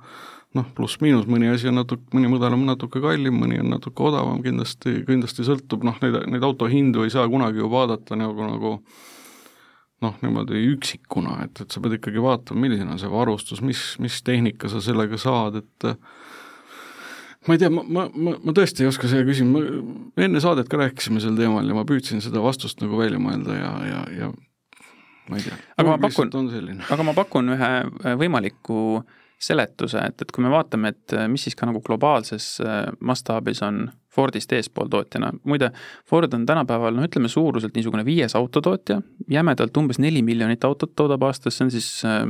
noh, pluss-miinus, mõni asi on natuke, mõni mudel on natuke kallim, mõni on natuke odavam, kindlasti, kindlasti sõltub, noh, neid, neid auto hindu ei saa kunagi ju vaadata nagu, nagu noh, niimoodi üksikuna, et, et sa pead ikkagi vaatama, milline on see varustus, mis, mis tehnika sa sellega saad, et ma ei tea, ma, ma, ma, ma tõesti ei oska selle küsima, enne saadet ka rääkisime sel teemal ja ma püüdsin seda vastust nagu välja mõelda ja, ja, ja ma ei tea. aga ma pakun, aga ma pakun ühe võimaliku äh, seletuse, et, et kui me vaatame, et äh, mis siis ka nagu globaalses äh, mastaabis on Fordist eespool tootjana, muide, Ford on tänapäeval noh, ütleme suuruselt niisugune viies autotootja, jämedalt umbes neli miljonit autot toodab aastas, see on siis äh,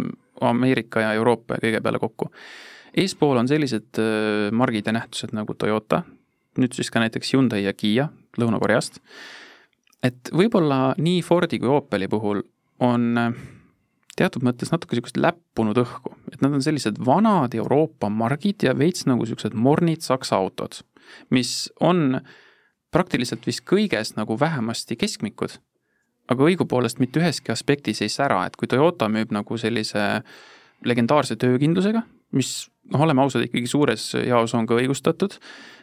Ameerika ja Euroopa ja kõige peale kokku. eespool on sellised margid ja nähtused nagu Toyota, nüüd siis ka näiteks Hyundai ja Kiia Lõuna-Koreast, et võib-olla nii Fordi kui Opeli puhul on teatud mõttes natuke niisugust läppunud õhku, et nad on sellised vanad Euroopa margid ja veits nagu niisugused mornid Saksa autod, mis on praktiliselt vist kõiges nagu vähemasti keskmikud, aga õigupoolest mitte üheski aspektis ei sära, et kui Toyota müüb nagu sellise legendaarse töökindlusega, mis noh, oleme ausad, ikkagi suures jaos on ka õigustatud,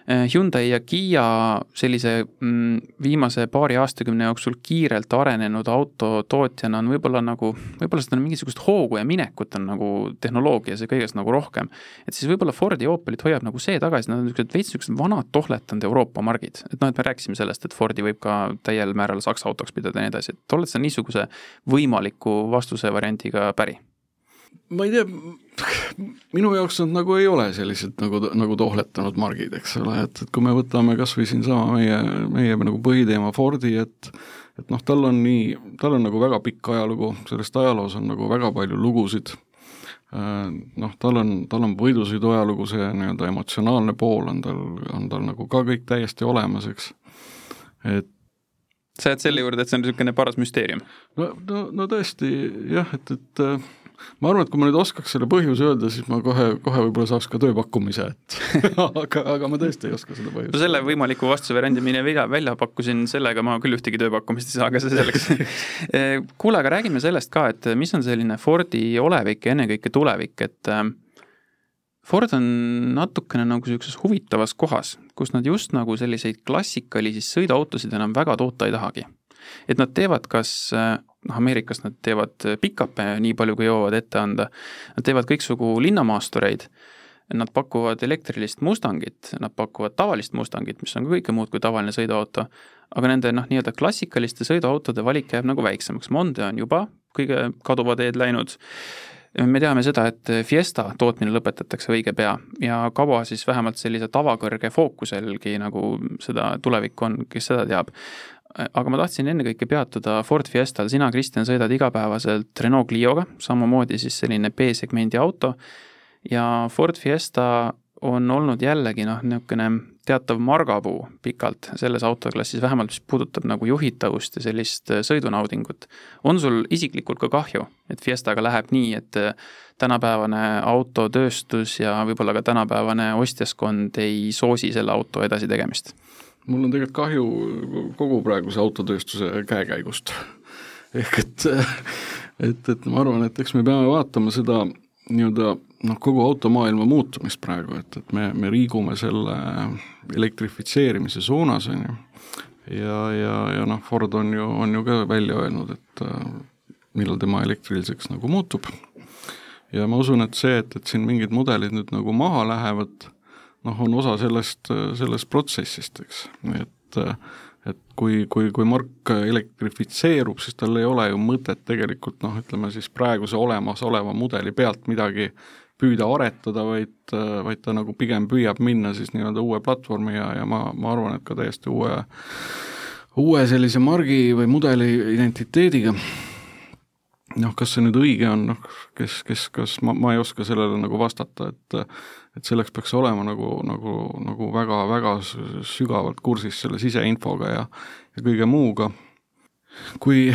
Hyundai ja Kiia sellise mm, viimase paari aastakümne jooksul kiirelt arenenud autotootjana on võib-olla nagu, võib-olla seda mingisugust hoogu ja minekut on nagu tehnoloogias ja kõiges nagu rohkem. et siis võib-olla Fordi Opelit hoiab nagu see tagasi, nad on niisugused veits niisugused vanad tohletanud Euroopa margid. et noh, et me rääkisime sellest, et Fordi võib ka täiel määral Saksa autoks pidada ja nii edasi, et oled sa niisuguse võimaliku vastuse variandiga päri? Ma ei tea, minu jaoks nad nagu ei ole sellised nagu, nagu tohletanud margid, eks ole, et, et kui me võtame kas või siinsama meie, meie nagu põhiteema Fordi, et et noh, tal on nii, tal on nagu väga pikk ajalugu, sellest ajaloos on nagu väga palju lugusid, äh, noh, tal on, tal on võidusõidu ajalugu, see nii-öelda emotsionaalne pool on tal, on tal nagu ka kõik täiesti olemas, eks, et sa jääd selle juurde, et see on niisugune paras müsteerium? no, no, no tõesti jah, et, et ma arvan, et kui ma nüüd oskaks selle põhjuse öelda, siis ma kohe, kohe võib-olla saaks ka tööpakkumise, et aga, aga ma tõesti ei oska seda põhjust. no selle võimaliku vastusevariandi, mille välja, välja pakkusin, sellega ma küll ühtegi tööpakkumist ei saa, aga see selleks kuule, aga räägime sellest ka, et mis on selline Fordi olevik ja ennekõike tulevik, et eh, Ford on natukene nagu niisuguses huvitavas kohas, kus nad just nagu selliseid klassikalisi sõiduautosid enam väga toota ei tahagi. et nad teevad kas eh, noh, Ameerikas nad teevad pick-up'e nii palju, kui jõuavad ette anda, nad teevad kõiksugu linnamaastureid, nad pakuvad elektrilist Mustangit, nad pakuvad tavalist Mustangit, mis on ka kõike muud kui tavaline sõiduauto, aga nende noh, nii-öelda klassikaliste sõiduautode valik jääb nagu väiksemaks, Monde on juba kõige kaduva teed läinud, me teame seda, et Fiesta tootmine lõpetatakse õige pea ja kaua siis vähemalt sellise tavakõrge fookuselgi nagu seda tulevik on, kes seda teab. Aga ma tahtsin ennekõike peatuda Ford Fiestal, sina, Kristjan, sõidad igapäevaselt Renault Clioga, samamoodi siis selline B-segmendi auto ja Ford Fiesta on olnud jällegi noh, niisugune teatav margapuu pikalt selles autoklassis, vähemalt mis puudutab nagu juhitavust ja sellist äh, sõidunaudingut. on sul isiklikult ka kahju, et Fiestaga läheb nii, et äh, tänapäevane autotööstus ja võib-olla ka tänapäevane ostjaskond ei soosi selle auto edasitegemist? Mul on tegelikult kahju kogu praeguse autotööstuse käekäigust. ehk et, et, et ma arvan, et eks me peame vaatama seda nii-öelda noh, kogu automaailma muutumist praegu, et, et me, me liigume selle elektrifitseerimise suunas, on ju, ja, ja, ja noh, Ford on ju, on ju ka välja öelnud, et millal tema elektriliseks nagu muutub. ja ma usun, et see, et, et siin mingid mudelid nüüd nagu maha lähevad, noh, on osa sellest, sellest protsessist, eks, et et kui, kui, kui Mark elektrifitseerub, siis tal ei ole ju mõtet tegelikult noh, ütleme siis praeguse olemasoleva mudeli pealt midagi püüda aretada, vaid, vaid ta nagu pigem püüab minna siis nii-öelda uue platvormi ja, ja ma, ma arvan, et ka täiesti uue, uue sellise margi või mudeli identiteediga. noh, kas see nüüd õige on, noh, kes, kes, kas ma, ma ei oska sellele nagu vastata, et et selleks peaks olema nagu, nagu, nagu väga-väga sügavalt kursis selle siseinfoga ja, ja kõige muuga. kui,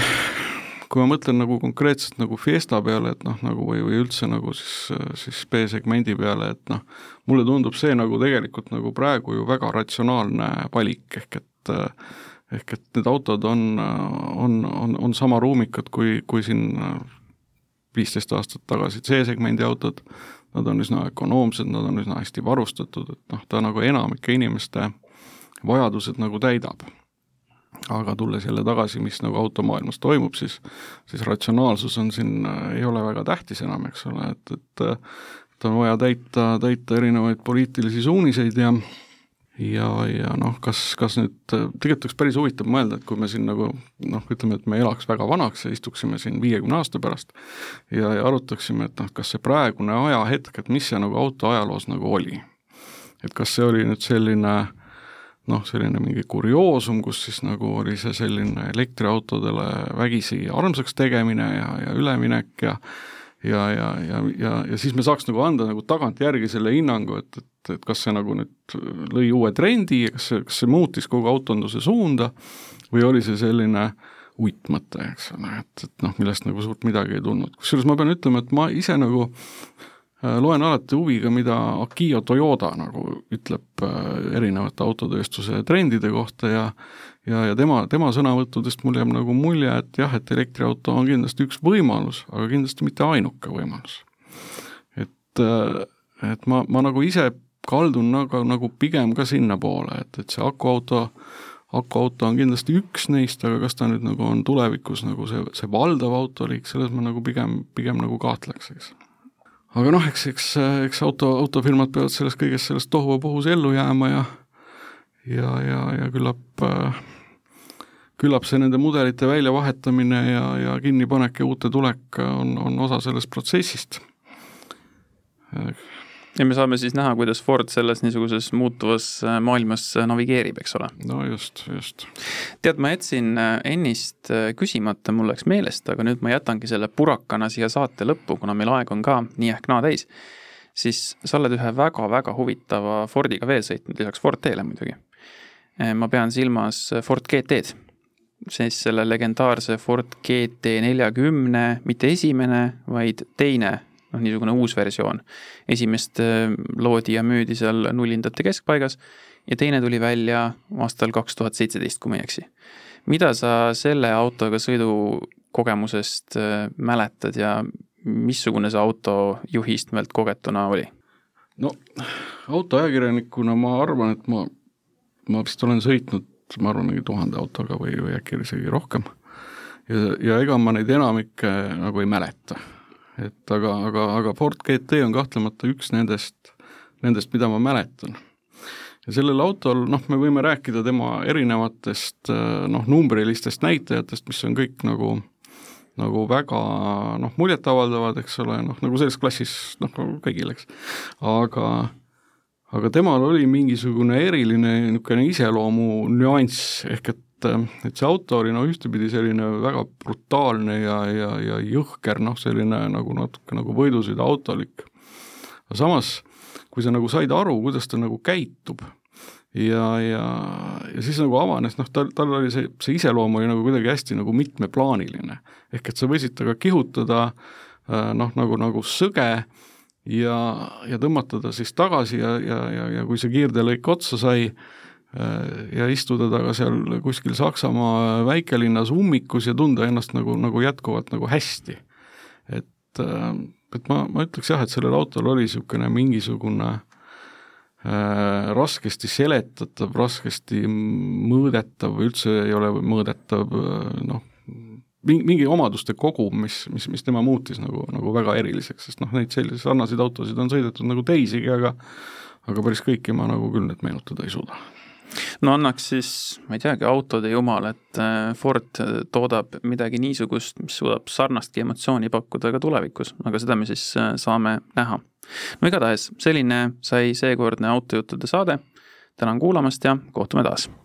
kui ma mõtlen nagu konkreetselt nagu Fiesta peale, et noh, nagu või, või üldse nagu siis, siis B-segmendi peale, et noh, mulle tundub see nagu tegelikult nagu praegu ju väga ratsionaalne valik, ehk et ehk et need autod on, on, on, on sama ruumikad kui, kui siin viisteist aastat tagasi C-segmendi autod, nad on üsna ökonoomsed, nad on üsna hästi varustatud, et noh, ta nagu enamike inimeste vajadused nagu täidab. aga tulles jälle tagasi, mis nagu automaailmas toimub, siis siis ratsionaalsus on siin, ei ole väga tähtis enam, eks ole, et, et et on vaja täita, täita erinevaid poliitilisi suuniseid ja ja, ja noh, kas, kas nüüd, tegelikult oleks päris huvitav mõelda, et kui me siin nagu noh, ütleme, et me elaks väga vanaks ja istuksime siin viiekümne aasta pärast ja, ja arutaksime, et noh, kas see praegune ajahetk, et mis see nagu auto ajaloos nagu oli. et kas see oli nüüd selline noh, selline mingi kurioosum, kus siis nagu oli see selline elektriautodele vägisi armsaks tegemine ja, ja üleminek ja ja, ja, ja, ja, ja siis me saaks nagu anda nagu tagantjärgi selle hinnangu, et, et, et kas see nagu nüüd lõi uue trendi kas see, kas see muutis kogu autonduse suunda või oli see selline uitmõte, eks ole, et, et noh, millest nagu suurt midagi ei tulnud. kusjuures ma pean ütlema, et ma ise nagu äh, loen alati huviga, mida Akio Toyoda nagu ütleb äh, erinevate autotööstuse trendide kohta ja ja, ja tema, tema sõnavõttudest mul jääb nagu mulje, et jah, et elektriauto on kindlasti üks võimalus, aga kindlasti mitte ainuke võimalus. et, äh, et ma, ma nagu ise kaldun nagu, nagu pigem ka sinnapoole, et, et see akuauto, akuauto on kindlasti üks neist, aga kas ta nüüd nagu on tulevikus nagu see, see valdav autoliik, selles ma nagu pigem, pigem nagu kahtleks, eks. aga noh, eks, eks, eks auto, autofirmad peavad sellest kõigest sellest tohuvabohus ellu jääma ja ja, ja, ja küllap äh, küllap see nende mudelite väljavahetamine ja, ja kinnipanek ja uute tulek on, on osa sellest protsessist. ja me saame siis näha, kuidas Ford selles niisuguses muutuvas äh, maailmas äh, navigeerib, eks ole? no just, just. tead, ma jätsin äh, ennist küsimata, mul läks meelest, aga nüüd ma jätangi selle purakana siia saate lõppu, kuna meil aeg on ka nii ehk naa täis, siis sa oled ühe väga-väga huvitava Fordiga veel sõitnud, lisaks Ford T-le muidugi. ma pean silmas Ford GT-d siis selle legendaarse Ford GT neljakümne, mitte esimene, vaid teine, noh, niisugune uus versioon. esimest äh, loodi ja müüdi seal nullindate keskpaigas ja teine tuli välja aastal kaks tuhat seitseteist, kui ma ei eksi. mida sa selle autoga sõidukogemusest äh, mäletad ja missugune see auto juhistmelt kogetuna oli? no autoajakirjanikuna ma arvan, et ma, ma vist olen sõitnud ma arvan, mingi tuhande autoga või, või äkki isegi rohkem. ja, ja ega ma neid enamikke nagu ei mäleta. et aga, aga, aga Ford GT on kahtlemata üks nendest nendest, mida ma mäletan. ja sellel autol, noh, me võime rääkida tema erinevatest noh, numbrilistest näitajatest, mis on kõik nagu nagu väga noh, muljetavaldavad, eks ole, noh nagu selles klassis noh, nagu kõigil, eks, aga aga temal oli mingisugune eriline niisugune iseloomu nüanss, ehk et et see auto oli no ühtepidi selline väga brutaalne ja, ja, ja jõhker, noh selline nagu natuke nagu võidusõiduautolik. aga samas, kui sa nagu said aru, kuidas ta nagu käitub, ja, ja, ja siis nagu avanes, noh, tal, tal oli see, see iseloom oli nagu kuidagi hästi nagu mitmeplaaniline. ehk et sa võisid temaga kihutada äh, noh, nagu, nagu sõge ja, ja tõmmata ta siis tagasi ja, ja, ja, ja kui see kiirteelõik otsa sai, äh, ja istuda taga seal kuskil Saksamaa väikelinnas ummikus ja tunda ennast nagu, nagu jätkuvalt nagu hästi. et, äh, et ma, ma ütleks jah, et sellel autol oli niisugune mingisugune äh, raskesti seletatav, raskesti mõõdetav üldse ei ole mõõdetav äh, noh, mingi omaduste kogum, mis, mis, mis tema muutis nagu, nagu väga eriliseks, sest noh, neid selliseid sarnaseid autosid on sõidetud nagu teisigi, aga aga päris kõiki ma nagu küll nüüd meenutada ei suuda. No annaks siis, ma ei teagi, autode jumal, et äh, Ford toodab midagi niisugust, mis suudab sarnastki emotsiooni pakkuda ka tulevikus, aga seda me siis saame näha. No igatahes selline sai seekordne autojuttude saade. tänan kuulamast ja kohtume taas